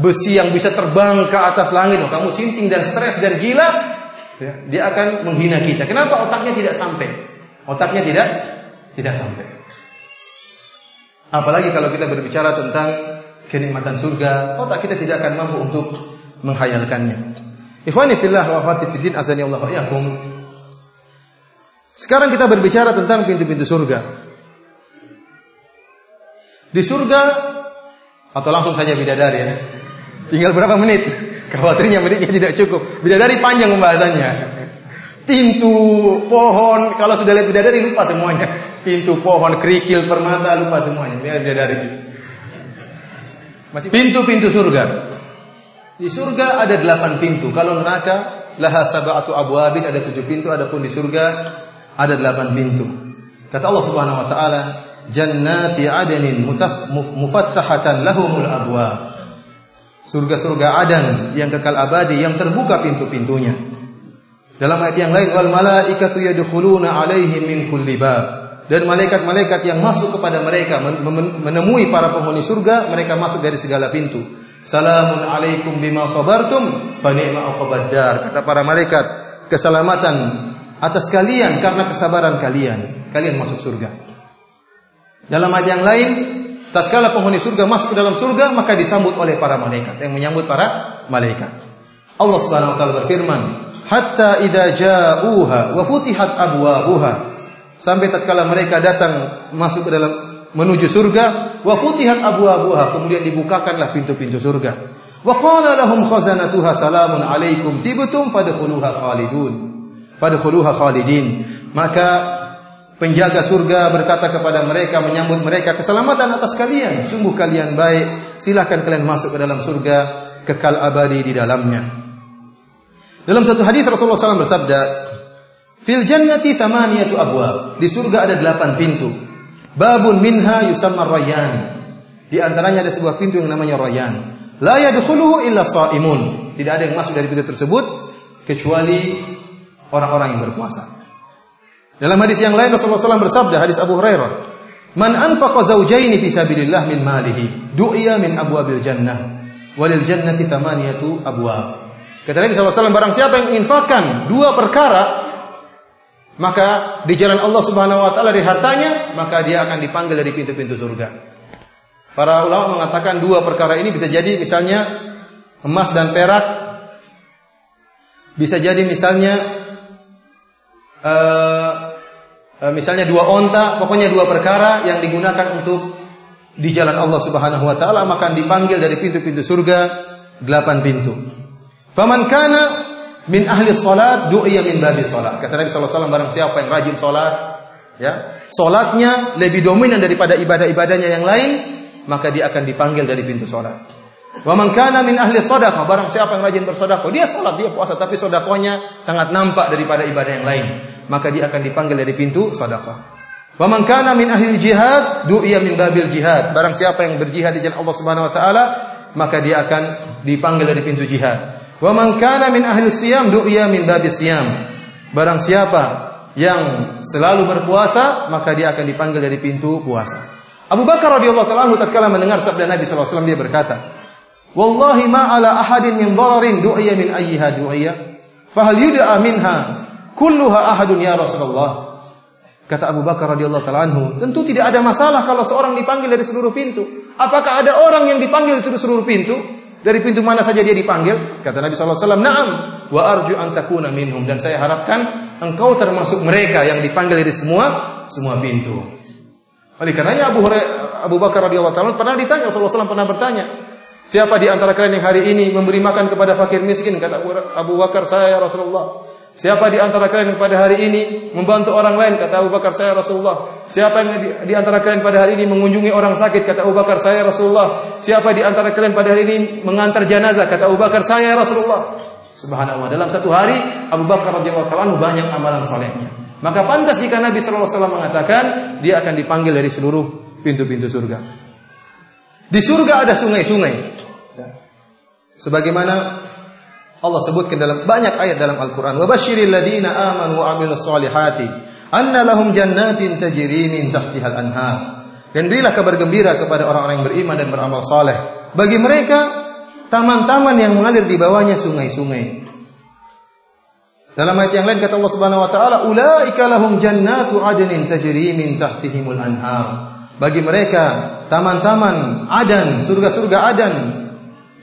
besi yang bisa terbang ke atas langit, oh, kamu sinting dan stres dan gila, ya, dia akan menghina kita. Kenapa otaknya tidak sampai? Otaknya tidak tidak sampai. Apalagi kalau kita berbicara tentang kenikmatan surga, otak kita tidak akan mampu untuk menghayalkannya. Ikhwani fillah wa akhwati fiddin azani Allah wa iyakum. Sekarang kita berbicara tentang pintu-pintu surga. Di surga atau langsung saja bidadari ya. Tinggal berapa menit? Khawatirnya menitnya tidak cukup. Bidadari panjang pembahasannya. Pintu, pohon, kalau sudah lihat bidadari lupa semuanya. Pintu, pohon, kerikil, permata lupa semuanya. Biar bidadari. Masih pintu-pintu surga. Di surga ada delapan pintu. Kalau neraka laha sab'atu abwabin ada tujuh pintu. Adapun di surga ada delapan pintu. Kata Allah Subhanahu wa taala, "Jannati adnin mufattahatan lahumul abwab." Surga-surga Adan yang kekal abadi yang terbuka pintu-pintunya. Dalam ayat yang lain, "Wal malaikatu yadkhuluna 'alaihim min kulli bab." Dan malaikat-malaikat yang masuk kepada mereka menemui para penghuni surga, mereka masuk dari segala pintu. Salamun alaikum bima sabartum fa ni'ma uqbaddar. Kata para malaikat, keselamatan atas kalian karena kesabaran kalian. Kalian masuk surga. Dalam ayat yang lain, tatkala penghuni surga masuk ke dalam surga, maka disambut oleh para malaikat yang menyambut para malaikat. Allah Subhanahu wa taala berfirman, "Hatta idza ja'uha wa futihat abwabuha." Sampai tatkala mereka datang masuk ke dalam menuju surga. Wa futihat abwabuha kemudian dibukakanlah pintu-pintu surga. Wa qala lahum khazanatuha salamun alaikum tibtum fadkhuluha khalidun. Fadkhuluha khalidin. Maka penjaga surga berkata kepada mereka menyambut mereka keselamatan atas kalian. Sungguh kalian baik. Silahkan kalian masuk ke dalam surga. Kekal abadi di dalamnya. Dalam satu hadis Rasulullah SAW bersabda fil jannati thamaniyatu abwab. Di surga ada delapan pintu babun minha yusamma rayyan. Di antaranya ada sebuah pintu yang namanya rayyan. La yadkhuluhu illa shaimun tidak ada yang masuk dari pintu tersebut kecuali orang-orang yang berpuasa dalam hadis yang lain Rasulullah SAW bersabda, hadis Abu Hurairah, "Man anfaqa zawjaini fi sabilillah min malihi, du'iya min abwabil jannah, walil jannati thamaniyatu abwab." Kata Nabi SAW, barang siapa yang infakkan dua perkara, maka di jalan Allah Subhanahu wa taala dari hartanya, maka dia akan dipanggil dari pintu-pintu surga. Para ulama mengatakan dua perkara ini bisa jadi misalnya emas dan perak, bisa jadi misalnya uh, uh, misalnya dua onta, pokoknya dua perkara yang digunakan untuk di jalan Allah Subhanahu wa taala maka dipanggil dari pintu-pintu surga delapan pintu. Faman kana min ahli salat du'iya min babi salat. Kata Nabi sallallahu alaihi barang siapa yang rajin salat, ya, salatnya lebih dominan daripada ibadah-ibadahnya yang lain, maka dia akan dipanggil dari pintu salat. Wa man kana min ahli sedekah, barang siapa yang rajin bersedekah, dia salat, dia puasa tapi sedekahnya sangat nampak daripada ibadah yang lain maka dia akan dipanggil dari pintu sedekah. Wa man kana min ahli jihad du'iya min babil jihad. Barang siapa yang berjihad di jalan Allah Subhanahu wa taala, maka dia akan dipanggil dari pintu jihad. Wa man kana min ahli siyam du'iya min babis siyam. Barang siapa yang selalu berpuasa, maka dia akan dipanggil dari pintu puasa. Abu Bakar radhiyallahu taala anhu tatkala mendengar sabda Nabi wasallam dia berkata, "Wallahi ma ala ahadin min dhararin du'iya min ayyiha du'iya, fahal yud'a minha kulluha ahadun ya Rasulullah. Kata Abu Bakar radhiyallahu taala anhu, tentu tidak ada masalah kalau seorang dipanggil dari seluruh pintu. Apakah ada orang yang dipanggil dari seluruh pintu? Dari pintu mana saja dia dipanggil? Kata Nabi wasallam, "Na'am, wa arju an takuna minhum." Dan saya harapkan engkau termasuk mereka yang dipanggil dari semua semua pintu. Oleh karenanya Abu Hurairah, Abu Bakar radhiyallahu taala pernah ditanya Rasulullah SAW pernah bertanya, Siapa di antara kalian yang hari ini memberi makan kepada fakir miskin? Kata Abu Bakar, saya ya Rasulullah. Siapa di antara kalian pada hari ini membantu orang lain? Kata Abu Bakar, saya Rasulullah. Siapa yang di, di antara kalian pada hari ini mengunjungi orang sakit? Kata Abu Bakar, saya Rasulullah. Siapa di antara kalian pada hari ini mengantar jenazah? Kata Abu Bakar, saya Rasulullah. Subhanallah. Dalam satu hari Abu Bakar radhiyallahu anhu banyak amalan solehnya. Maka pantas jika Nabi sallallahu alaihi wasallam mengatakan dia akan dipanggil dari seluruh pintu-pintu surga. Di surga ada sungai-sungai. Sebagaimana Allah sebutkan dalam banyak ayat dalam Al-Qur'an. Wa basyiril ladzina amanu wa amilus solihati anna lahum jannatin tajri min anhar. Dan berilah kabar gembira kepada orang-orang yang beriman dan beramal saleh. Bagi mereka taman-taman yang mengalir di bawahnya sungai-sungai. Dalam ayat yang lain kata Allah Subhanahu wa taala, "Ulaika lahum jannatu adnin tajri min tahtihimul anhar." Bagi mereka taman-taman adan, surga-surga adan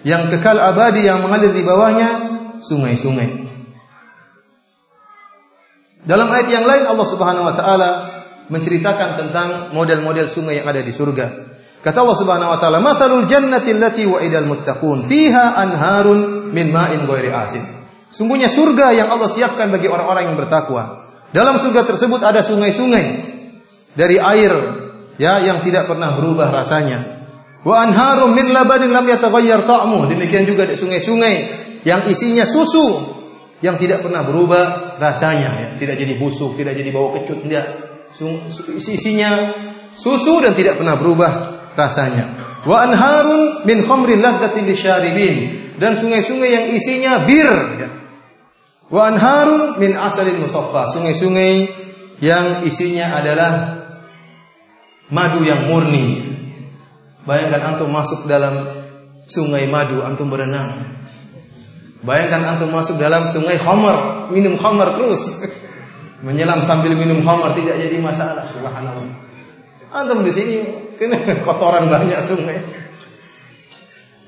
yang kekal abadi yang mengalir di bawahnya sungai-sungai. Dalam ayat yang lain Allah Subhanahu wa taala menceritakan tentang model-model sungai yang ada di surga. Kata Allah Subhanahu wa taala, "Matsalul jannati allati wa'idal muttaqun, fiha anharun min ma'in ghairi asin." Sungguhnya surga yang Allah siapkan bagi orang-orang yang bertakwa. Dalam surga tersebut ada sungai-sungai dari air ya yang tidak pernah berubah rasanya. Wa anharum min labanin lam yataghayyar ta'mu. Demikian juga di sungai-sungai yang isinya susu yang tidak pernah berubah rasanya ya. Tidak jadi busuk, tidak jadi bau kecut, tidak. Isi-isinya susu dan tidak pernah berubah rasanya. Wa anharun min khamrin ladzatin lisyaribin dan sungai-sungai yang isinya bir ya. Wa anharun min asalin musaffa, sungai-sungai yang isinya adalah madu yang murni. Bayangkan antum masuk dalam sungai madu, antum berenang. Bayangkan antum masuk dalam sungai khamar, minum khamar terus. Menyelam sambil minum khamar tidak jadi masalah, subhanallah. Antum di sini kena kotoran banyak sungai.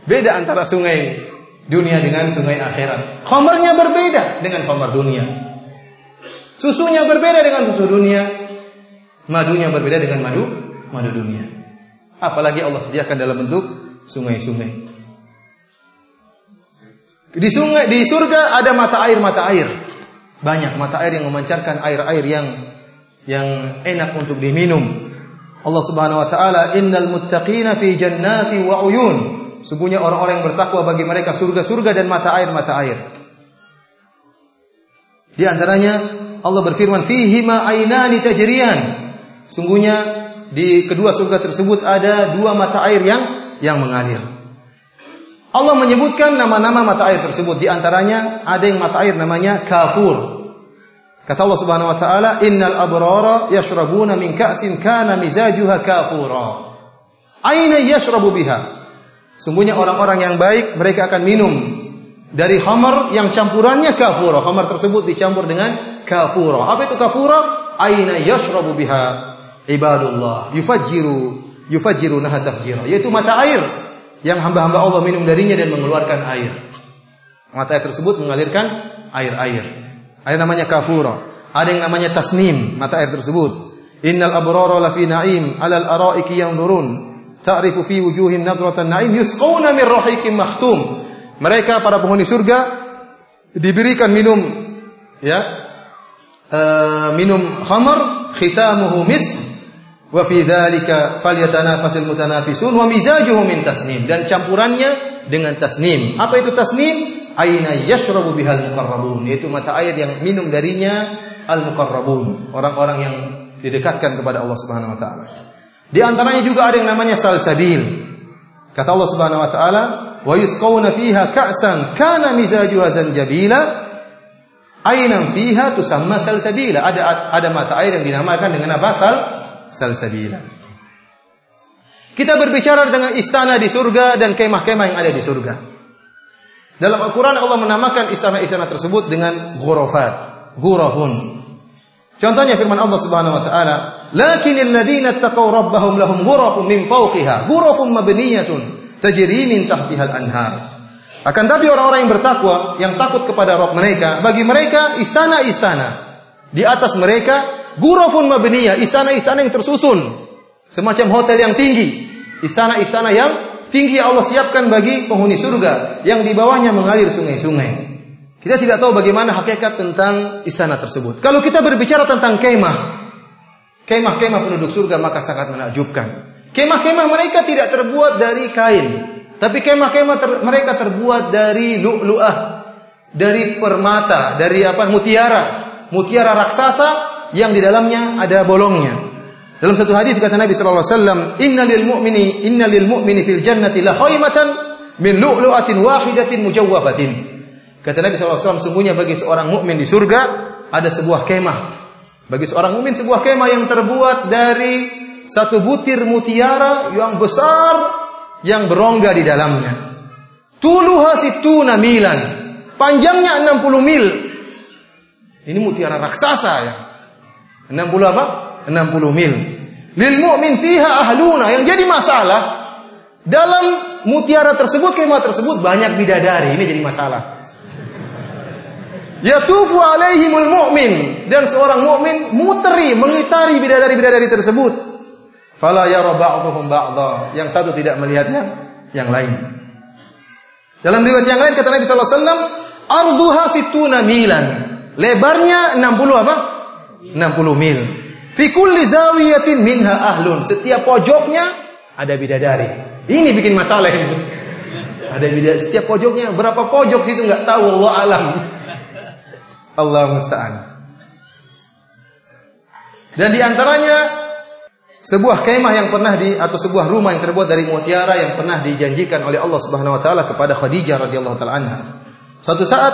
Beda antara sungai dunia dengan sungai akhirat. Khamarnya berbeda dengan khamar dunia. Susunya berbeda dengan susu dunia. Madunya berbeda dengan madu madu dunia. Apalagi Allah sediakan dalam bentuk sungai-sungai. Di sungai di surga ada mata air mata air. Banyak mata air yang memancarkan air-air yang yang enak untuk diminum. Allah Subhanahu wa taala, "Innal muttaqina fi jannati wa uyun." Sungguhnya orang-orang yang bertakwa bagi mereka surga-surga dan mata air-mata air. Di antaranya Allah berfirman, "Fihi ma ainani tajriyan." Sungguhnya di kedua surga tersebut ada dua mata air yang yang mengalir. Allah menyebutkan nama-nama mata air tersebut. Di antaranya ada yang mata air namanya kafur. Kata Allah Subhanahu wa taala, "Innal abrara yashrabuna min ka'sin kana mizajuha kafura." Aina yashrabu biha? Sungguhnya orang-orang yang baik mereka akan minum dari khamar yang campurannya kafura. Khamar tersebut dicampur dengan kafura. Apa itu kafura? Aina yashrabu biha ibadullah yufajjiru yufajjiru naha tafjira. Yaitu mata air yang hamba-hamba Allah minum darinya dan mengeluarkan air. Mata air tersebut mengalirkan air-air. Ada namanya kafura. Ada yang namanya tasnim, mata air tersebut. Innal abrara lafi na'im 'alal araiki yanzurun. Ta'rifu fi wujuhim nadratan na'im yusqawna min rahiqin makhtum. Mereka para penghuni surga diberikan minum ya uh, minum khamar khitamuhu misk wa fi dzalika falyatanafasul mutanafisun wa mizajuhu min tasnim. Dan campurannya dengan tasnim. Apa itu tasnim? aina yashrabu bihal muqarrabun. Yaitu mata air yang minum darinya al muqarrabun. Orang-orang yang didekatkan kepada Allah Subhanahu wa taala. Di antaranya juga ada yang namanya salsabil. Kata Allah Subhanahu wa taala wa yusqawna fiha ka'san kana mizajuha zanjabila. Ainan fiha tusamma salsabila. Ada ada mata air yang dinamakan dengan apa? Sal salsabila kita berbicara dengan istana di surga dan kemah-kemah yang ada di surga. Dalam Al-Quran Allah menamakan istana-istana tersebut dengan ghurafat, ghurafun. Contohnya firman Allah Subhanahu wa taala, "Lakinnal ladzina taqaw rabbahum lahum ghurafun min fawqiha, ghurafun mabniyatun tajri min tahtiha al-anhar." Akan tapi orang-orang yang bertakwa, yang takut kepada Rabb mereka, bagi mereka istana-istana. Di atas mereka ghurafun mabniyah, istana-istana yang tersusun. Semacam hotel yang tinggi, istana-istana yang tinggi Allah siapkan bagi penghuni surga yang di bawahnya mengalir sungai-sungai. Kita tidak tahu bagaimana hakikat tentang istana tersebut. Kalau kita berbicara tentang kemah, kemah-kemah penduduk surga maka sangat menakjubkan. Kemah-kemah mereka tidak terbuat dari kain, tapi kemah-kemah ter, mereka terbuat dari lu'lu'ah, dari permata, dari apa? mutiara, mutiara raksasa yang di dalamnya ada bolongnya. Dalam satu hadis kata Nabi sallallahu alaihi wasallam, "Innalil mu'mini innalil mu'mini fil jannati la khaymatan min lu'lu'atin wahidatin mujawwafatin." Kata Nabi sallallahu alaihi wasallam, sungguhnya bagi seorang mukmin di surga ada sebuah kemah. Bagi seorang mukmin sebuah kemah yang terbuat dari satu butir mutiara yang besar yang berongga di dalamnya. Tuluha situna milan. Panjangnya 60 mil. Ini mutiara raksasa ya. 60 apa? 60 mil. Lil mu'min fiha ahluna. Yang jadi masalah dalam mutiara tersebut, kemah tersebut banyak bidadari. Ini jadi masalah. Yatufu alaihimul mu'min dan seorang mukmin muteri mengitari bidadari-bidadari tersebut. Fala yara ba'dhum ba'dha. Yang satu tidak melihatnya yang lain. Dalam riwayat yang lain kata Nabi sallallahu alaihi wasallam, "Arduha situna milan." Lebarnya 60 apa? 60 mil. Fi kulli zawiyatin minha ahlun. Setiap pojoknya ada bidadari. Ini bikin masalah. Ada bidadari. Setiap pojoknya berapa pojok situ nggak tahu Allah alam. Allah musta'an. Dan di antaranya sebuah kemah yang pernah di atau sebuah rumah yang terbuat dari mutiara yang pernah dijanjikan oleh Allah Subhanahu wa taala kepada Khadijah radhiyallahu taala anha. Suatu saat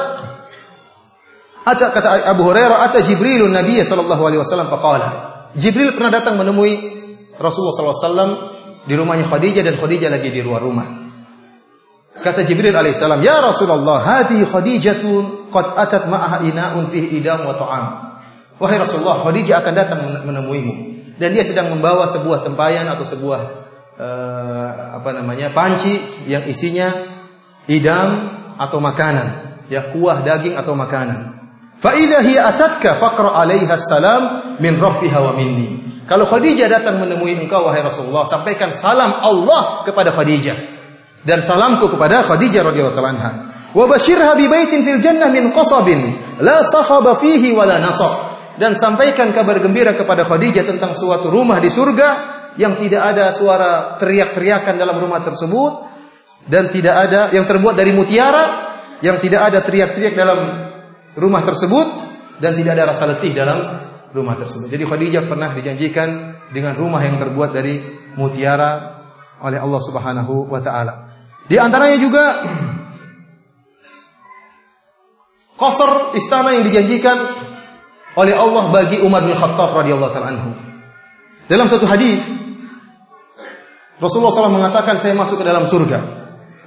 Ata kata Abu Hurairah, ata Jibrilun Nabi sallallahu alaihi wasallam faqala. Jibril pernah datang menemui Rasulullah SAW di rumahnya Khadijah dan Khadijah lagi di luar rumah. Kata Jibril alaihissalam, Ya Rasulullah, hati Khadijatun qad atat ma'aha ina'un fihi idam wa ta'am. Wahai Rasulullah, Khadijah akan datang menemuimu dan dia sedang membawa sebuah tempayan atau sebuah uh, apa namanya panci yang isinya idam atau makanan, ya kuah daging atau makanan. Fa idza hiya atatka faqra 'alaiha salam min rabbiha wa minni. Kalau Khadijah datang menemui engkau wahai Rasulullah, sampaikan salam Allah kepada Khadijah dan salamku kepada Khadijah radhiyallahu anha. Wa basyirha bi baitin fil jannah min qasabin la sahaba fihi wa la nasab. dan sampaikan kabar gembira kepada Khadijah tentang suatu rumah di surga yang tidak ada suara teriak-teriakan dalam rumah tersebut dan tidak ada yang terbuat dari mutiara yang tidak ada teriak-teriak dalam rumah tersebut dan tidak ada rasa letih dalam rumah tersebut. Jadi Khadijah pernah dijanjikan dengan rumah yang terbuat dari mutiara oleh Allah Subhanahu wa taala. Di antaranya juga Qasr istana yang dijanjikan oleh Allah bagi Umar bin Khattab radhiyallahu taala anhu. Dalam satu hadis Rasulullah SAW mengatakan saya masuk ke dalam surga.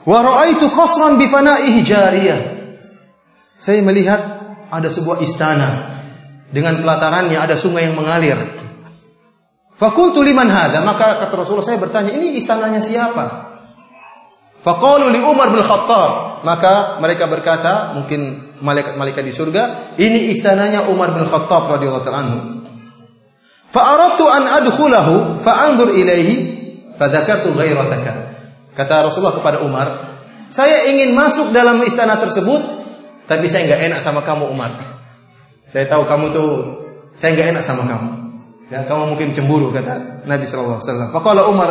Wa ra'aitu qasran bi fana'ihi jariyah. Saya melihat ada sebuah istana dengan pelatarannya ada sungai yang mengalir. Fakultu liman hada, maka kata Rasulullah saya bertanya, ini istananya siapa? Faqalu li Umar bin Khattab. Maka mereka berkata, mungkin malaikat-malaikat di surga, ini istananya Umar bin Khattab radhiyallahu anhu. Fa aradtu an adkhulahu fa anzur ilaihi fa dzakartu ghairataka. Kata Rasulullah kepada Umar, saya ingin masuk dalam istana tersebut, tapi saya enggak enak sama kamu Umar. Saya tahu kamu tuh saya enggak enak sama kamu. Ya, kamu mungkin cemburu kata Nabi sallallahu alaihi wasallam. Faqala Umar,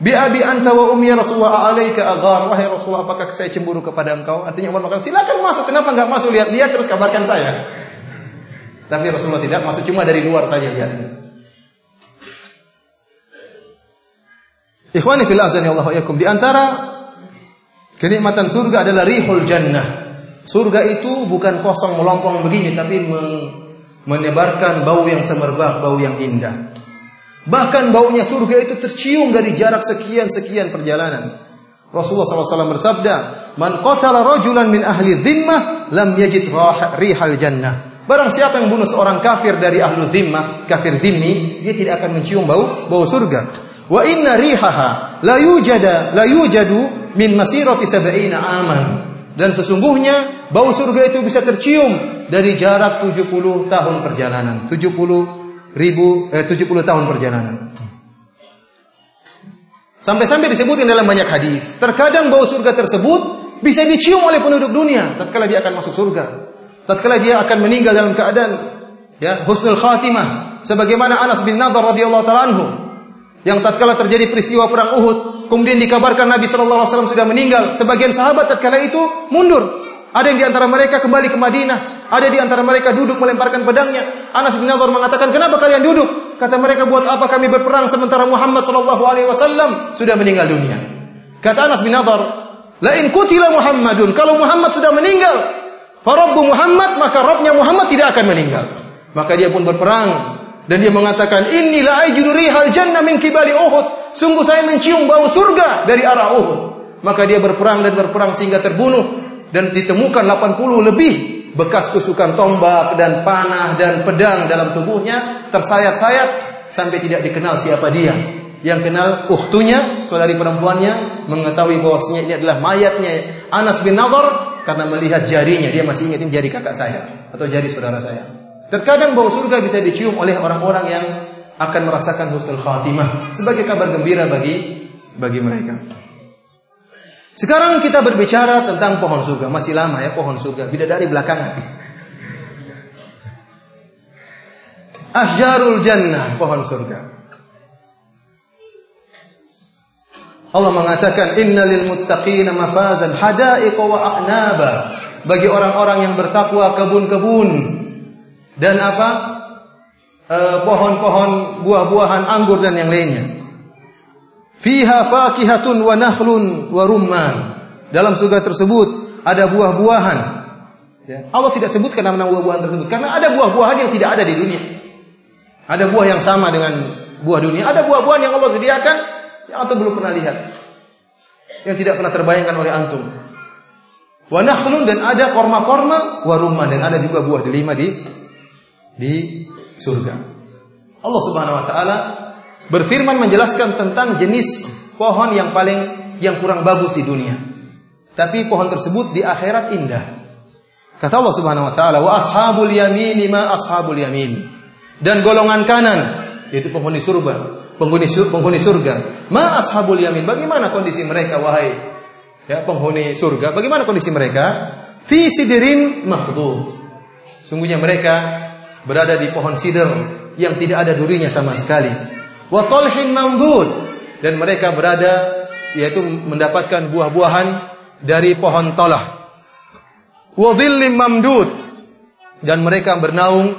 Bi abi anta wa ummi ya Rasulullah alaika aghar. Wahai Rasulullah, apakah saya cemburu kepada engkau? Artinya Umar mengatakan, silakan masuk. Kenapa enggak masuk? Lihat-lihat terus kabarkan saya. Tapi Rasulullah tidak masuk, cuma dari luar saja lihatnya. Ikhwani fil azan ya Allah yakum. Di antara kenikmatan surga adalah rihul jannah. Surga itu bukan kosong melompong begini tapi menebarkan bau yang semerbak, bau yang indah. Bahkan baunya surga itu tercium dari jarak sekian-sekian perjalanan. Rasulullah SAW bersabda, Man qatala rajulan min ahli dhimmah, lam yajid rihal jannah. Barang siapa yang bunuh seorang kafir dari ahlu dhimmah, kafir dhimmi, dia tidak akan mencium bau bau surga. Wa inna rihaha la yujada la yujadu min masirati sab'ina aman. Dan sesungguhnya bau surga itu bisa tercium dari jarak 70 tahun perjalanan. 70 ribu eh, 70 tahun perjalanan. Sampai-sampai disebutin dalam banyak hadis. Terkadang bau surga tersebut bisa dicium oleh penduduk dunia tatkala dia akan masuk surga. Tatkala dia akan meninggal dalam keadaan ya husnul khatimah sebagaimana Anas bin Nadhr radhiyallahu taala anhu yang tatkala terjadi peristiwa perang Uhud kemudian dikabarkan Nabi wasallam sudah meninggal sebagian sahabat tatkala itu mundur ada yang di antara mereka kembali ke Madinah. Ada di antara mereka duduk melemparkan pedangnya. Anas bin Nadhr mengatakan, "Kenapa kalian duduk?" Kata mereka, "Buat apa kami berperang sementara Muhammad sallallahu alaihi wasallam sudah meninggal dunia?" Kata Anas bin Nadhr, "La in kutila Muhammadun, kalau Muhammad sudah meninggal, farabbu Muhammad, maka Rabbnya Muhammad tidak akan meninggal." Maka dia pun berperang dan dia mengatakan, "Inni la ajidu rihal jannah min kibali Uhud." Sungguh saya mencium bau surga dari arah Uhud. Maka dia berperang dan berperang sehingga terbunuh dan ditemukan 80 lebih bekas tusukan tombak dan panah dan pedang dalam tubuhnya tersayat-sayat sampai tidak dikenal siapa dia. Yang kenal uhtunya, saudari perempuannya, mengetahui bahwasanya ini adalah mayatnya Anas bin Nadhr karena melihat jarinya. Dia masih ingat jari kakak saya atau jari saudara saya. Terkadang bau surga bisa dicium oleh orang-orang yang akan merasakan husnul khatimah sebagai kabar gembira bagi bagi mereka. Sekarang kita berbicara tentang pohon surga. Masih lama ya pohon surga. Bidadari belakangan. Asjarul jannah, pohon surga. Allah mengatakan innalil muttaqina mafazan hadaiqa wa a'naba. Bagi orang-orang yang bertakwa kebun-kebun dan apa? Eh, pohon-pohon buah-buahan anggur dan yang lainnya. Fiha fakihatun wa nahlun wa rumman. Dalam surga tersebut ada buah-buahan. Ya. Allah tidak sebutkan nama buah-buahan tersebut karena ada buah-buahan yang tidak ada di dunia. Ada buah yang sama dengan buah dunia, ada buah-buahan yang Allah sediakan yang antum belum pernah lihat. Yang tidak pernah terbayangkan oleh antum. Wa nahlun dan ada korma-korma wa rumman dan ada juga buah delima di di surga. Allah Subhanahu wa taala berfirman menjelaskan tentang jenis pohon yang paling yang kurang bagus di dunia. Tapi pohon tersebut di akhirat indah. Kata Allah Subhanahu wa taala, "Wa ashabul yamin ma ashabul yamin." Dan golongan kanan yaitu penghuni surga, penghuni surga, penghuni surga. Ma ashabul yamin? Bagaimana kondisi mereka wahai ya penghuni surga? Bagaimana kondisi mereka? Fi sidrin makhdud. Sungguhnya mereka berada di pohon sidr yang tidak ada durinya sama sekali. Wa talhin mamdud dan mereka berada yaitu mendapatkan buah-buahan dari pohon tolah. Wa dhillim mamdud dan mereka bernaung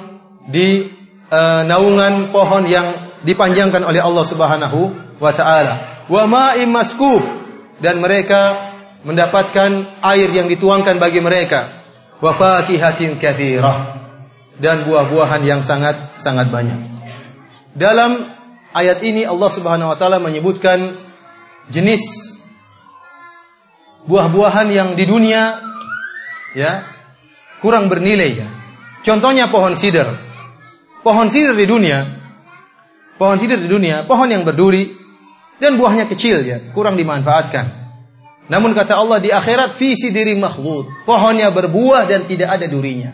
di uh, naungan pohon yang dipanjangkan oleh Allah Subhanahu wa taala. Wa ma'im maskub dan mereka mendapatkan air yang dituangkan bagi mereka. Wa fakihatin katsirah dan buah-buahan yang sangat sangat banyak. Dalam ayat ini Allah Subhanahu wa taala menyebutkan jenis buah-buahan yang di dunia ya kurang bernilai ya. Contohnya pohon sidr. Pohon sidr di dunia pohon sidr di dunia pohon yang berduri dan buahnya kecil ya, kurang dimanfaatkan. Namun kata Allah di akhirat fi sidri makhlud, pohonnya berbuah dan tidak ada durinya.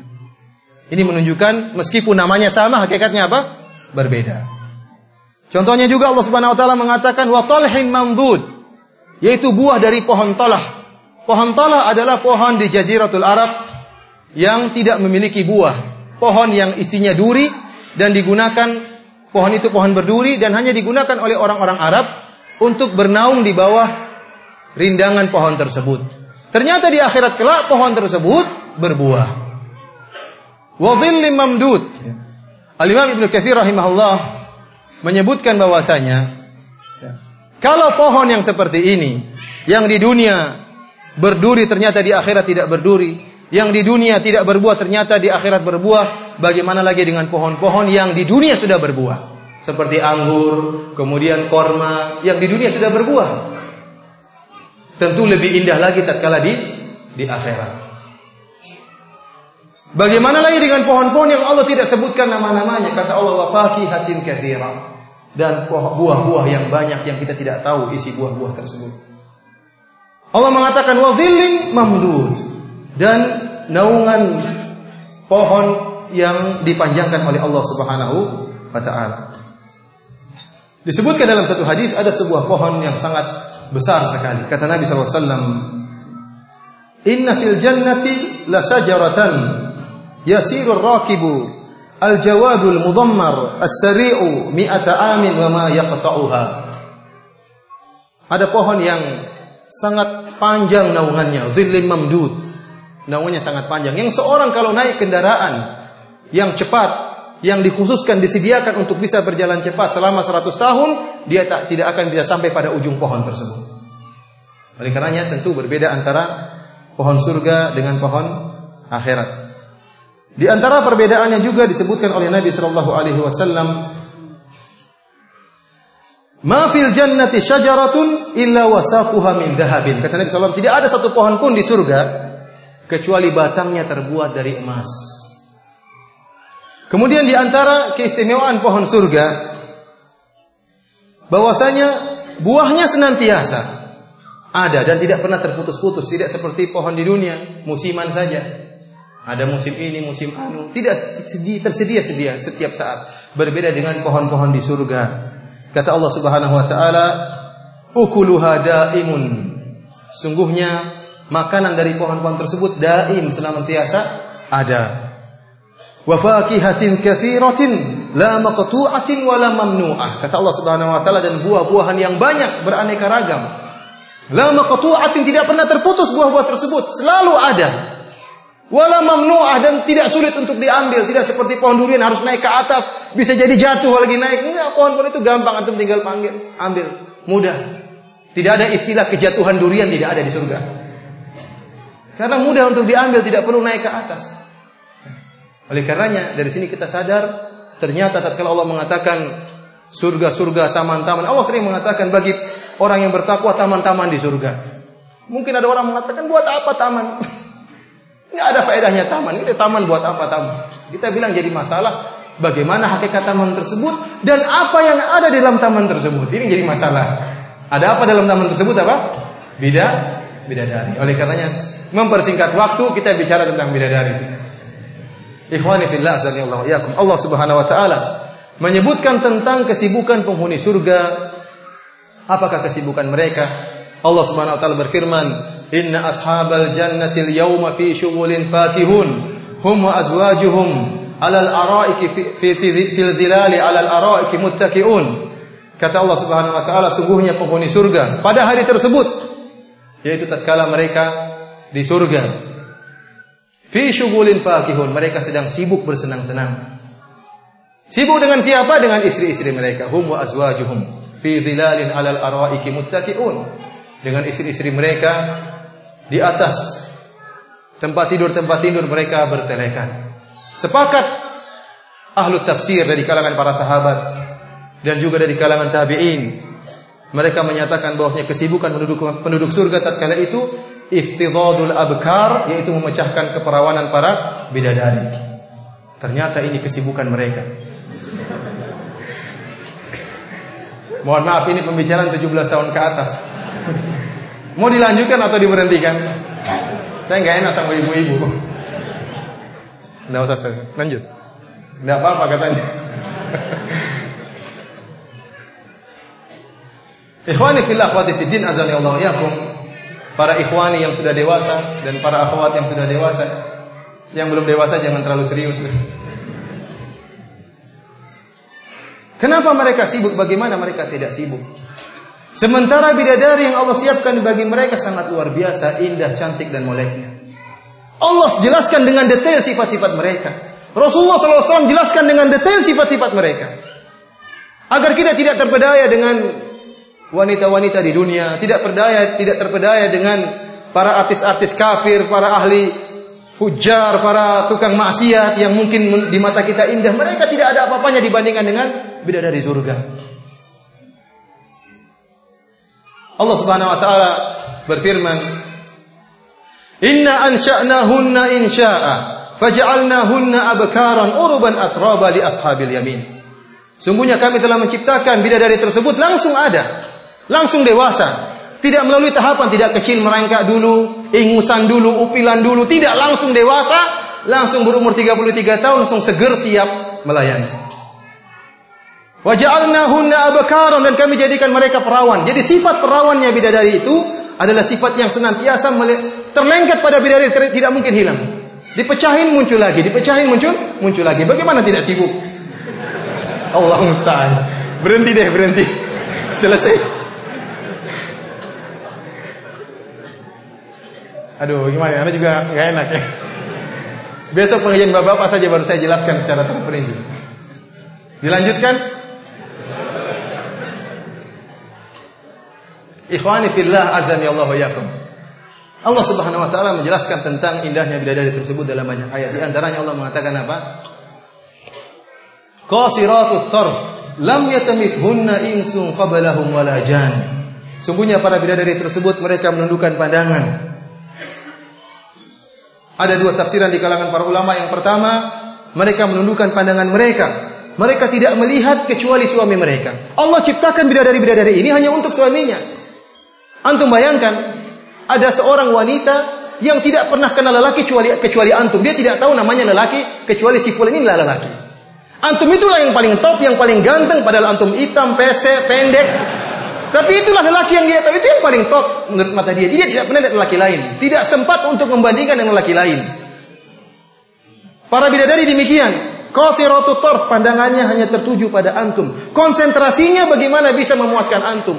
Ini menunjukkan meskipun namanya sama, hakikatnya apa? Berbeda. Contohnya juga Allah Subhanahu wa taala mengatakan wa talhin mamdud, yaitu buah dari pohon talah. Pohon talah adalah pohon di Jaziratul Arab yang tidak memiliki buah. Pohon yang isinya duri dan digunakan pohon itu pohon berduri dan hanya digunakan oleh orang-orang Arab untuk bernaung di bawah rindangan pohon tersebut. Ternyata di akhirat kelak pohon tersebut berbuah. Wa mamdud. Al-Imam Ibnu Katsir rahimahullah menyebutkan bahwasanya kalau pohon yang seperti ini yang di dunia berduri ternyata di akhirat tidak berduri, yang di dunia tidak berbuah ternyata di akhirat berbuah, bagaimana lagi dengan pohon-pohon yang di dunia sudah berbuah? Seperti anggur, kemudian korma yang di dunia sudah berbuah. Tentu lebih indah lagi tatkala di di akhirat. Bagaimana lagi dengan pohon-pohon yang Allah tidak sebutkan nama-namanya? Kata Allah, wa hatin katsira. Dan buah-buah yang banyak yang kita tidak tahu isi buah-buah tersebut. Allah mengatakan wa mamdud dan naungan pohon yang dipanjangkan oleh Allah Subhanahu wa taala. Disebutkan dalam satu hadis ada sebuah pohon yang sangat besar sekali. Kata Nabi SAW, Inna fil jannati la sajaratan yasirur rakibu al-jawadul mudammar as-sari'u mi'ata amin wa ma yaqta'uha. Ada pohon yang sangat panjang naungannya, dhillim mamdud. Naungannya sangat panjang. Yang seorang kalau naik kendaraan yang cepat, yang dikhususkan disediakan untuk bisa berjalan cepat selama 100 tahun, dia tak tidak akan bisa sampai pada ujung pohon tersebut. Oleh karenanya tentu berbeda antara pohon surga dengan pohon akhirat. Di antara perbedaannya juga disebutkan oleh Nabi sallallahu alaihi wasallam Ma fil jannati syajaratun illa wasaquha min dahabin. Kata Nabi sallallahu tidak ada satu pohon pun di surga kecuali batangnya terbuat dari emas. Kemudian di antara keistimewaan pohon surga bahwasanya buahnya senantiasa ada dan tidak pernah terputus-putus, tidak seperti pohon di dunia, musiman saja. Ada musim ini, musim anu, tidak tersedia sedia setiap saat. Berbeda dengan pohon-pohon di surga. Kata Allah Subhanahu wa taala, "Ukuluha daimun." Sungguhnya makanan dari pohon-pohon tersebut daim senantiasa ada. Wa fakihatin katsiratin la maqtu'atin wa la mamnu'ah. Kata Allah Subhanahu wa taala dan buah-buahan yang banyak beraneka ragam. La maqtu'atin tidak pernah terputus buah-buah tersebut, selalu ada. Wala mamnu'ah dan tidak sulit untuk diambil, tidak seperti pohon durian harus naik ke atas, bisa jadi jatuh lagi naik. Enggak, pohon-pohon itu gampang antum tinggal panggil, ambil, mudah. Tidak ada istilah kejatuhan durian tidak ada di surga. Karena mudah untuk diambil, tidak perlu naik ke atas. Oleh karenanya dari sini kita sadar ternyata tatkala Allah mengatakan surga-surga, taman-taman, Allah sering mengatakan bagi orang yang bertakwa taman-taman di surga. Mungkin ada orang mengatakan buat apa taman? Nggak ada faedahnya taman. Ini taman buat apa taman? Kita bilang jadi masalah bagaimana hakikat taman tersebut dan apa yang ada di dalam taman tersebut. Ini jadi masalah. Ada apa dalam taman tersebut apa? Bida, bidadari. Oleh karenanya mempersingkat waktu kita bicara tentang bidadari. Ikhwani fillah. Allah Subhanahu wa taala menyebutkan tentang kesibukan penghuni surga. Apakah kesibukan mereka? Allah Subhanahu wa taala berfirman, Inna ashabal jannati al-yawma fi syughulin fakihun hum wa azwajuhum 'alal araiki fi fil zilali 'alal araiki muttaqiun. Kata Allah Subhanahu wa taala sungguhnya penghuni surga pada hari tersebut yaitu tatkala mereka di surga. Fi syughulin fakihun, mereka sedang sibuk bersenang-senang. Sibuk dengan siapa? Dengan istri-istri mereka. Hum wa azwajuhum fi dhilalin 'alal araiki muttaqiun. Dengan istri-istri mereka di atas tempat tidur-tempat tidur mereka bertelekan. Sepakat ahlu tafsir dari kalangan para sahabat dan juga dari kalangan tabi'in. Mereka menyatakan bahwasanya kesibukan penduduk penduduk surga tatkala itu iftidadul abkar yaitu memecahkan keperawanan para bidadari. Ternyata ini kesibukan mereka. Mohon maaf ini pembicaraan 17 tahun ke atas. Mau dilanjutkan atau diberhentikan? Saya nggak enak sama ibu-ibu. Nggak usah saya lanjut. Nggak apa-apa katanya. Ikhwani fillah akhwati fiddin azani Allah yakum. Para ikhwani yang sudah dewasa dan para akhwat yang sudah dewasa. Yang belum dewasa jangan terlalu serius. Kenapa mereka sibuk? Bagaimana mereka tidak sibuk? Sementara bidadari yang Allah siapkan bagi mereka sangat luar biasa, indah, cantik dan moleknya. Allah jelaskan dengan detail sifat-sifat mereka. Rasulullah SAW jelaskan dengan detail sifat-sifat mereka. Agar kita tidak terpedaya dengan wanita-wanita di dunia, tidak perdaya, tidak terpedaya dengan para artis-artis kafir, para ahli fujar, para tukang maksiat yang mungkin di mata kita indah. Mereka tidak ada apa-apanya dibandingkan dengan bidadari surga. Allah Subhanahu wa taala berfirman, "Inna ansha'nahunna insya'a, faj'alnahunna abkaran uruban atraba li ashabil yamin." Sungguhnya kami telah menciptakan bidadari tersebut langsung ada, langsung dewasa. Tidak melalui tahapan, tidak kecil merangkak dulu, ingusan dulu, upilan dulu, tidak langsung dewasa, langsung berumur 33 tahun langsung seger siap melayani. Waja'alnahunna abakaron dan kami jadikan mereka perawan. Jadi sifat perawannya bidadari itu adalah sifat yang senantiasa terlengket pada bidadari tidak mungkin hilang. Dipecahin muncul lagi, dipecahin muncul muncul lagi. Bagaimana tidak sibuk? Allah musta'an. Berhenti deh, berhenti. Selesai. Aduh, gimana? Anda juga nggak enak ya. Besok pengajian bapak-bapak saja baru saya jelaskan secara terperinci. Dilanjutkan? Ikhwani fillah azani Allah yakum. Allah Subhanahu wa taala menjelaskan tentang indahnya bidadari tersebut dalam banyak ayat. Di antaranya Allah mengatakan apa? Qasiratut tarf lam yatamithunna insun qablahum wala jan. Sungguhnya para bidadari tersebut mereka menundukkan pandangan. Ada dua tafsiran di kalangan para ulama. Yang pertama, mereka menundukkan pandangan mereka. Mereka tidak melihat kecuali suami mereka. Allah ciptakan bidadari-bidadari ini hanya untuk suaminya. Antum bayangkan ada seorang wanita yang tidak pernah kenal lelaki kecuali kecuali antum. Dia tidak tahu namanya lelaki kecuali si fulan ini lelaki. Antum itulah yang paling top, yang paling ganteng padahal antum hitam, pesek, pendek. Tapi itulah lelaki yang dia tahu itu yang paling top menurut mata dia. Dia tidak pernah lihat lelaki lain. Tidak sempat untuk membandingkan dengan lelaki lain. Para bidadari demikian. Qasiratu tarf pandangannya hanya tertuju pada antum. Konsentrasinya bagaimana bisa memuaskan antum.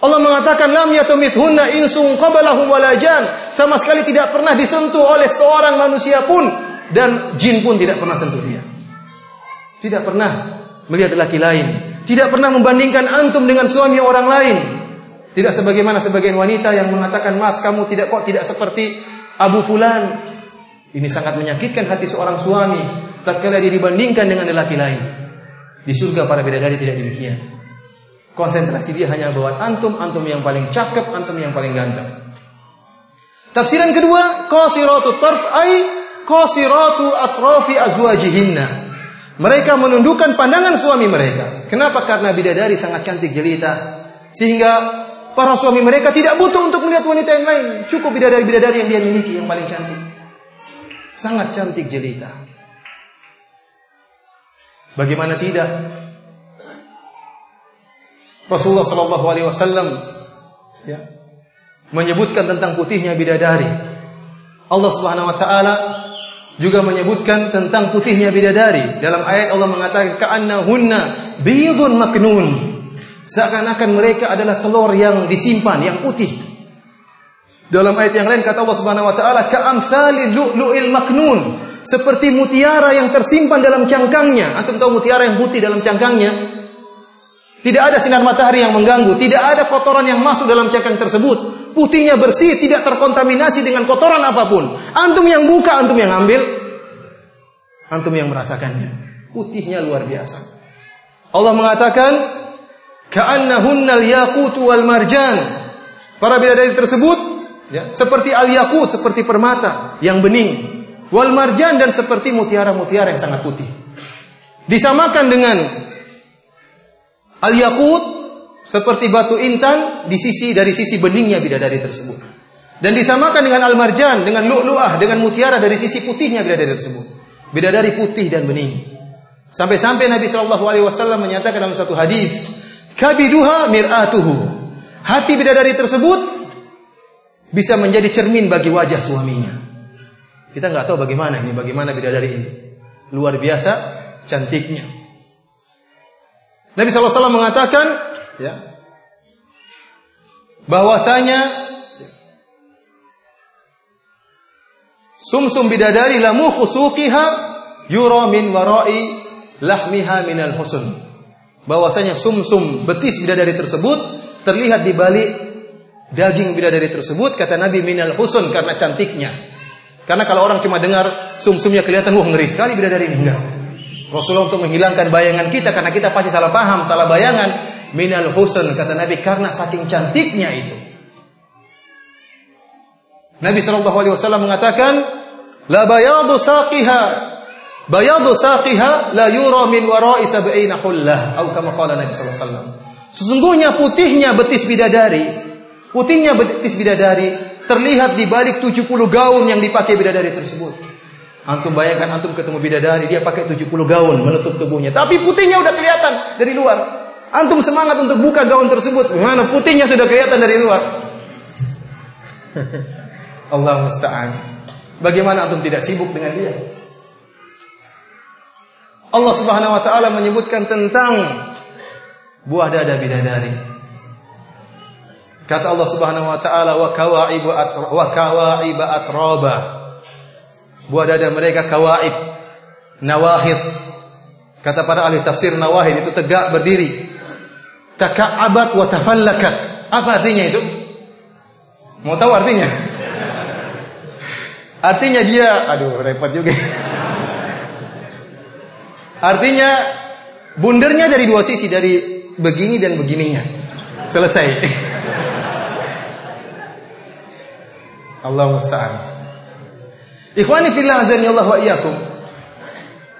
Allah mengatakan lam yatumithunna insun qablahum walajan. Sama sekali tidak pernah disentuh oleh seorang manusia pun dan jin pun tidak pernah sentuh dia. Tidak pernah melihat laki lain. Tidak pernah membandingkan antum dengan suami orang lain. Tidak sebagaimana sebagian wanita yang mengatakan, "Mas, kamu tidak kok tidak seperti Abu Fulan." Ini sangat menyakitkan hati seorang suami tatkala dia dibandingkan dengan lelaki lain. Di surga para bidadari tidak demikian. Konsentrasi dia hanya buat antum, antum yang paling cakep, antum yang paling ganteng. Tafsiran kedua, qasiratu tarf ay qasiratu atrafi azwajihinna. Mereka menundukkan pandangan suami mereka. Kenapa? Karena bidadari sangat cantik jelita. Sehingga para suami mereka tidak butuh untuk melihat wanita yang lain. Cukup bidadari-bidadari yang dia miliki yang paling cantik. Sangat cantik jelita. Bagaimana tidak? Rasulullah Shallallahu Alaihi Wasallam ya, menyebutkan tentang putihnya bidadari. Allah Subhanahu Wa Taala juga menyebutkan tentang putihnya bidadari. Dalam ayat Allah mengatakan ka'annahunna bidun maknun. Seakan-akan mereka adalah telur yang disimpan, yang putih. Dalam ayat yang lain kata Allah Subhanahu wa taala ka'amsali lu'lu'il maknun. Seperti mutiara yang tersimpan dalam cangkangnya. Antum tahu mutiara yang putih dalam cangkangnya? Tidak ada sinar matahari yang mengganggu, tidak ada kotoran yang masuk dalam cangkang tersebut putihnya bersih, tidak terkontaminasi dengan kotoran apa pun. Antum yang buka, antum yang ambil, antum yang merasakannya. Putihnya luar biasa. Allah mengatakan, "Ka'annahunnal yaqut wal marjan." Para bidadari tersebut ya, seperti al-yaqut, seperti permata yang bening. Wal marjan dan seperti mutiara-mutiara yang sangat putih. Disamakan dengan al-yaqut seperti batu intan di sisi dari sisi beningnya bidadari tersebut. Dan disamakan dengan al-marjan, dengan lu'lu'ah, dengan mutiara dari sisi putihnya bidadari tersebut. Bidadari putih dan bening. Sampai-sampai Nabi Shallallahu alaihi wasallam menyatakan dalam satu hadis, "Kabiduha mir'atuhu." Hati bidadari tersebut bisa menjadi cermin bagi wajah suaminya. Kita nggak tahu bagaimana ini, bagaimana bidadari ini. Luar biasa cantiknya. Nabi SAW mengatakan, ya bahwasanya sumsum bidadari lamu khusuqiha yura min warai lahmiha minal husn. Bahwasanya sumsum betis bidadari tersebut terlihat di balik daging bidadari tersebut kata Nabi minal husn karena cantiknya. Karena kalau orang cuma dengar sumsumnya kelihatan wah ngeri sekali bidadari enggak Rasulullah untuk menghilangkan bayangan kita karena kita pasti salah paham, salah bayangan minal husn kata Nabi karena saking cantiknya itu. Nabi Shallallahu Alaihi Wasallam mengatakan, la bayadu saqiha bayadu saqiha la yura min wara'i sab'ina hullah atau kama qala Nabi sallallahu alaihi wasallam. Sesungguhnya putihnya betis bidadari, putihnya betis bidadari terlihat di balik 70 gaun yang dipakai bidadari tersebut. Antum bayangkan antum ketemu bidadari, dia pakai 70 gaun menutup tubuhnya, tapi putihnya udah kelihatan dari luar. Antum semangat untuk buka gaun tersebut. Mana putihnya sudah kelihatan dari luar. Allah musta'an. Bagaimana antum tidak sibuk dengan dia? Allah Subhanahu wa taala menyebutkan tentang buah dada bidadari. Kata Allah Subhanahu wa taala wa kawaiba atraba. Buah dada mereka kawaib, nawahid. Kata para ahli tafsir nawahid itu tegak berdiri taka'abat wa tafallakat. Apa artinya itu? Mau tahu artinya? Artinya dia, aduh repot juga. Artinya bundernya dari dua sisi, dari begini dan begininya. Selesai. Allah musta'an. Ikhwani fillah azani Allah wa iyyakum.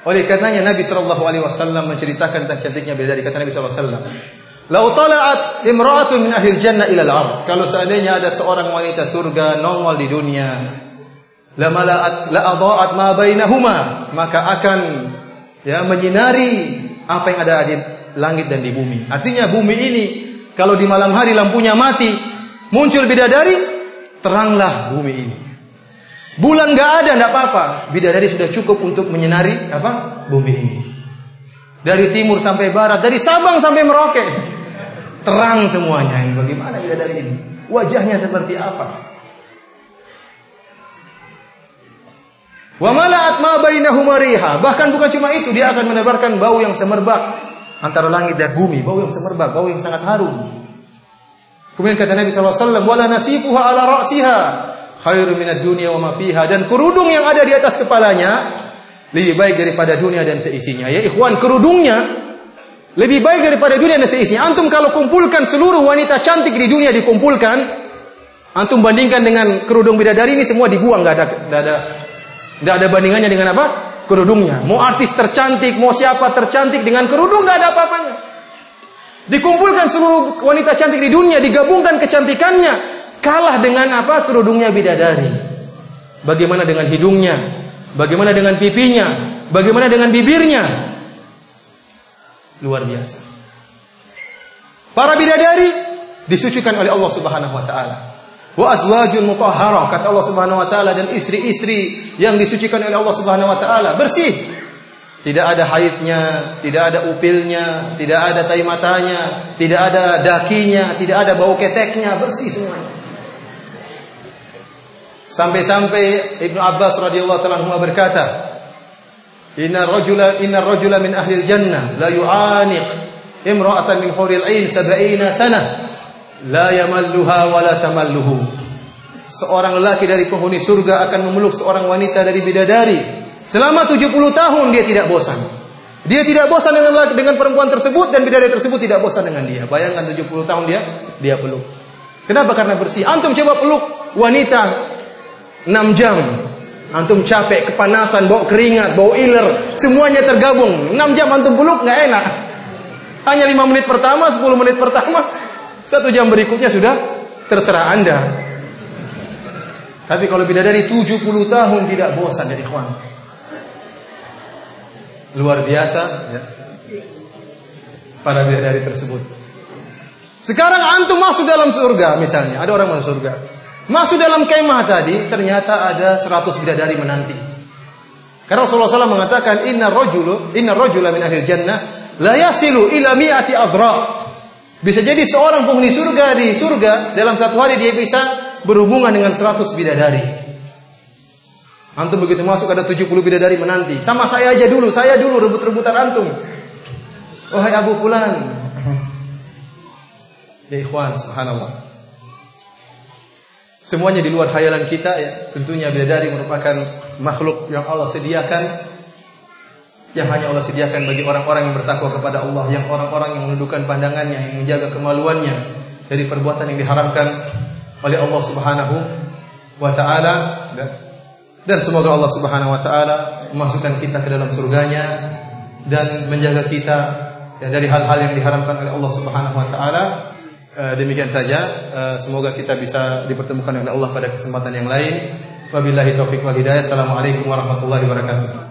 Oleh karenanya Nabi sallallahu alaihi wasallam menceritakan tentang cantiknya bidadari kata Nabi sallallahu alaihi wasallam. Lau tala'at imra'atun min ahli jannah ila al-ard. Kalau seandainya ada seorang wanita surga nongol di dunia, la mala'at la adha'at ma bainahuma, maka akan ya menyinari apa yang ada di langit dan di bumi. Artinya bumi ini kalau di malam hari lampunya mati, muncul bidadari, teranglah bumi ini. Bulan gak ada, tidak apa-apa. Bidadari sudah cukup untuk menyinari apa? Bumi ini. Dari timur sampai barat, dari Sabang sampai Merauke. Terang semuanya. Ini bagaimana bidadari ini? Wajahnya seperti apa? Wa mala'at ma. Bahkan bukan cuma itu, dia akan menebarkan bau yang semerbak antara langit dan bumi, bau yang semerbak, bau yang sangat harum. Kemudian kata Nabi SAW, wala nasifuha ala ra'siha khairu minad dunya wa ma. Dan kerudung yang ada di atas kepalanya lebih baik daripada dunia dan seisinya. Ya ikhwan, kerudungnya lebih baik daripada dunia dan seisinya. Antum kalau kumpulkan seluruh wanita cantik di dunia dikumpulkan, antum bandingkan dengan kerudung bidadari ini semua dibuang, nggak ada, nggak ada, nggak ada bandingannya dengan apa? Kerudungnya. Mau artis tercantik, mau siapa tercantik dengan kerudung nggak ada apa-apanya. Dikumpulkan seluruh wanita cantik di dunia, digabungkan kecantikannya, kalah dengan apa? Kerudungnya bidadari. Bagaimana dengan hidungnya? Bagaimana dengan pipinya? Bagaimana dengan bibirnya? Luar biasa. Para bidadari disucikan oleh Allah Subhanahu wa taala. Wa azwajun mutahharah kata Allah Subhanahu wa taala dan istri-istri yang disucikan oleh Allah Subhanahu wa taala bersih. Tidak ada haidnya, tidak ada upilnya, tidak ada tai matanya, tidak ada dakinya, tidak ada bau keteknya, bersih semuanya. Sampai-sampai Ibnu Abbas radhiyallahu taala berkata, "Inna rajula inna rajula min ahli jannah la yu'aniq imra'atan min huril 'ain 70 sanah la yamalluha wa la tamalluhu." Seorang lelaki dari penghuni surga akan memeluk seorang wanita dari bidadari Selama 70 tahun dia tidak bosan. Dia tidak bosan dengan dengan perempuan tersebut dan bidadari tersebut tidak bosan dengan dia. Bayangkan 70 tahun dia dia peluk. Kenapa? Karena bersih. Antum coba peluk wanita 6 jam. Antum capek, kepanasan, bau keringat, bau iler, semuanya tergabung. 6 jam antum peluk nggak enak. Hanya 5 menit pertama, 10 menit pertama, satu jam berikutnya sudah terserah Anda. Tapi kalau bidadari 70 tahun tidak bosan jadi ikhwan luar biasa ya. para bidadari tersebut. Sekarang antum masuk dalam surga misalnya, ada orang masuk surga. Masuk dalam kemah tadi ternyata ada 100 bidadari menanti. Karena Rasulullah SAW mengatakan inna rajulu inna rajula min ahli jannah la yasilu ila mi'ati adra. Bisa jadi seorang penghuni surga di surga dalam satu hari dia bisa berhubungan dengan 100 bidadari. Antum begitu masuk ada 70 bidadari menanti. Sama saya aja dulu, saya dulu rebut-rebutan antum. Wahai Abu Fulan. Ya ikhwan, subhanallah. Semuanya di luar khayalan kita ya. Tentunya bidadari merupakan makhluk yang Allah sediakan yang hanya Allah sediakan bagi orang-orang yang bertakwa kepada Allah, yang orang-orang yang menundukkan pandangannya, yang menjaga kemaluannya dari perbuatan yang diharamkan oleh Allah Subhanahu wa taala. Dan semoga Allah Subhanahu wa taala memasukkan kita ke dalam surganya dan menjaga kita ya, dari hal-hal yang diharamkan oleh Allah Subhanahu wa taala. E, demikian saja, e, semoga kita bisa dipertemukan oleh Allah pada kesempatan yang lain. Wabillahi taufik wal hidayah. Assalamualaikum warahmatullahi wabarakatuh.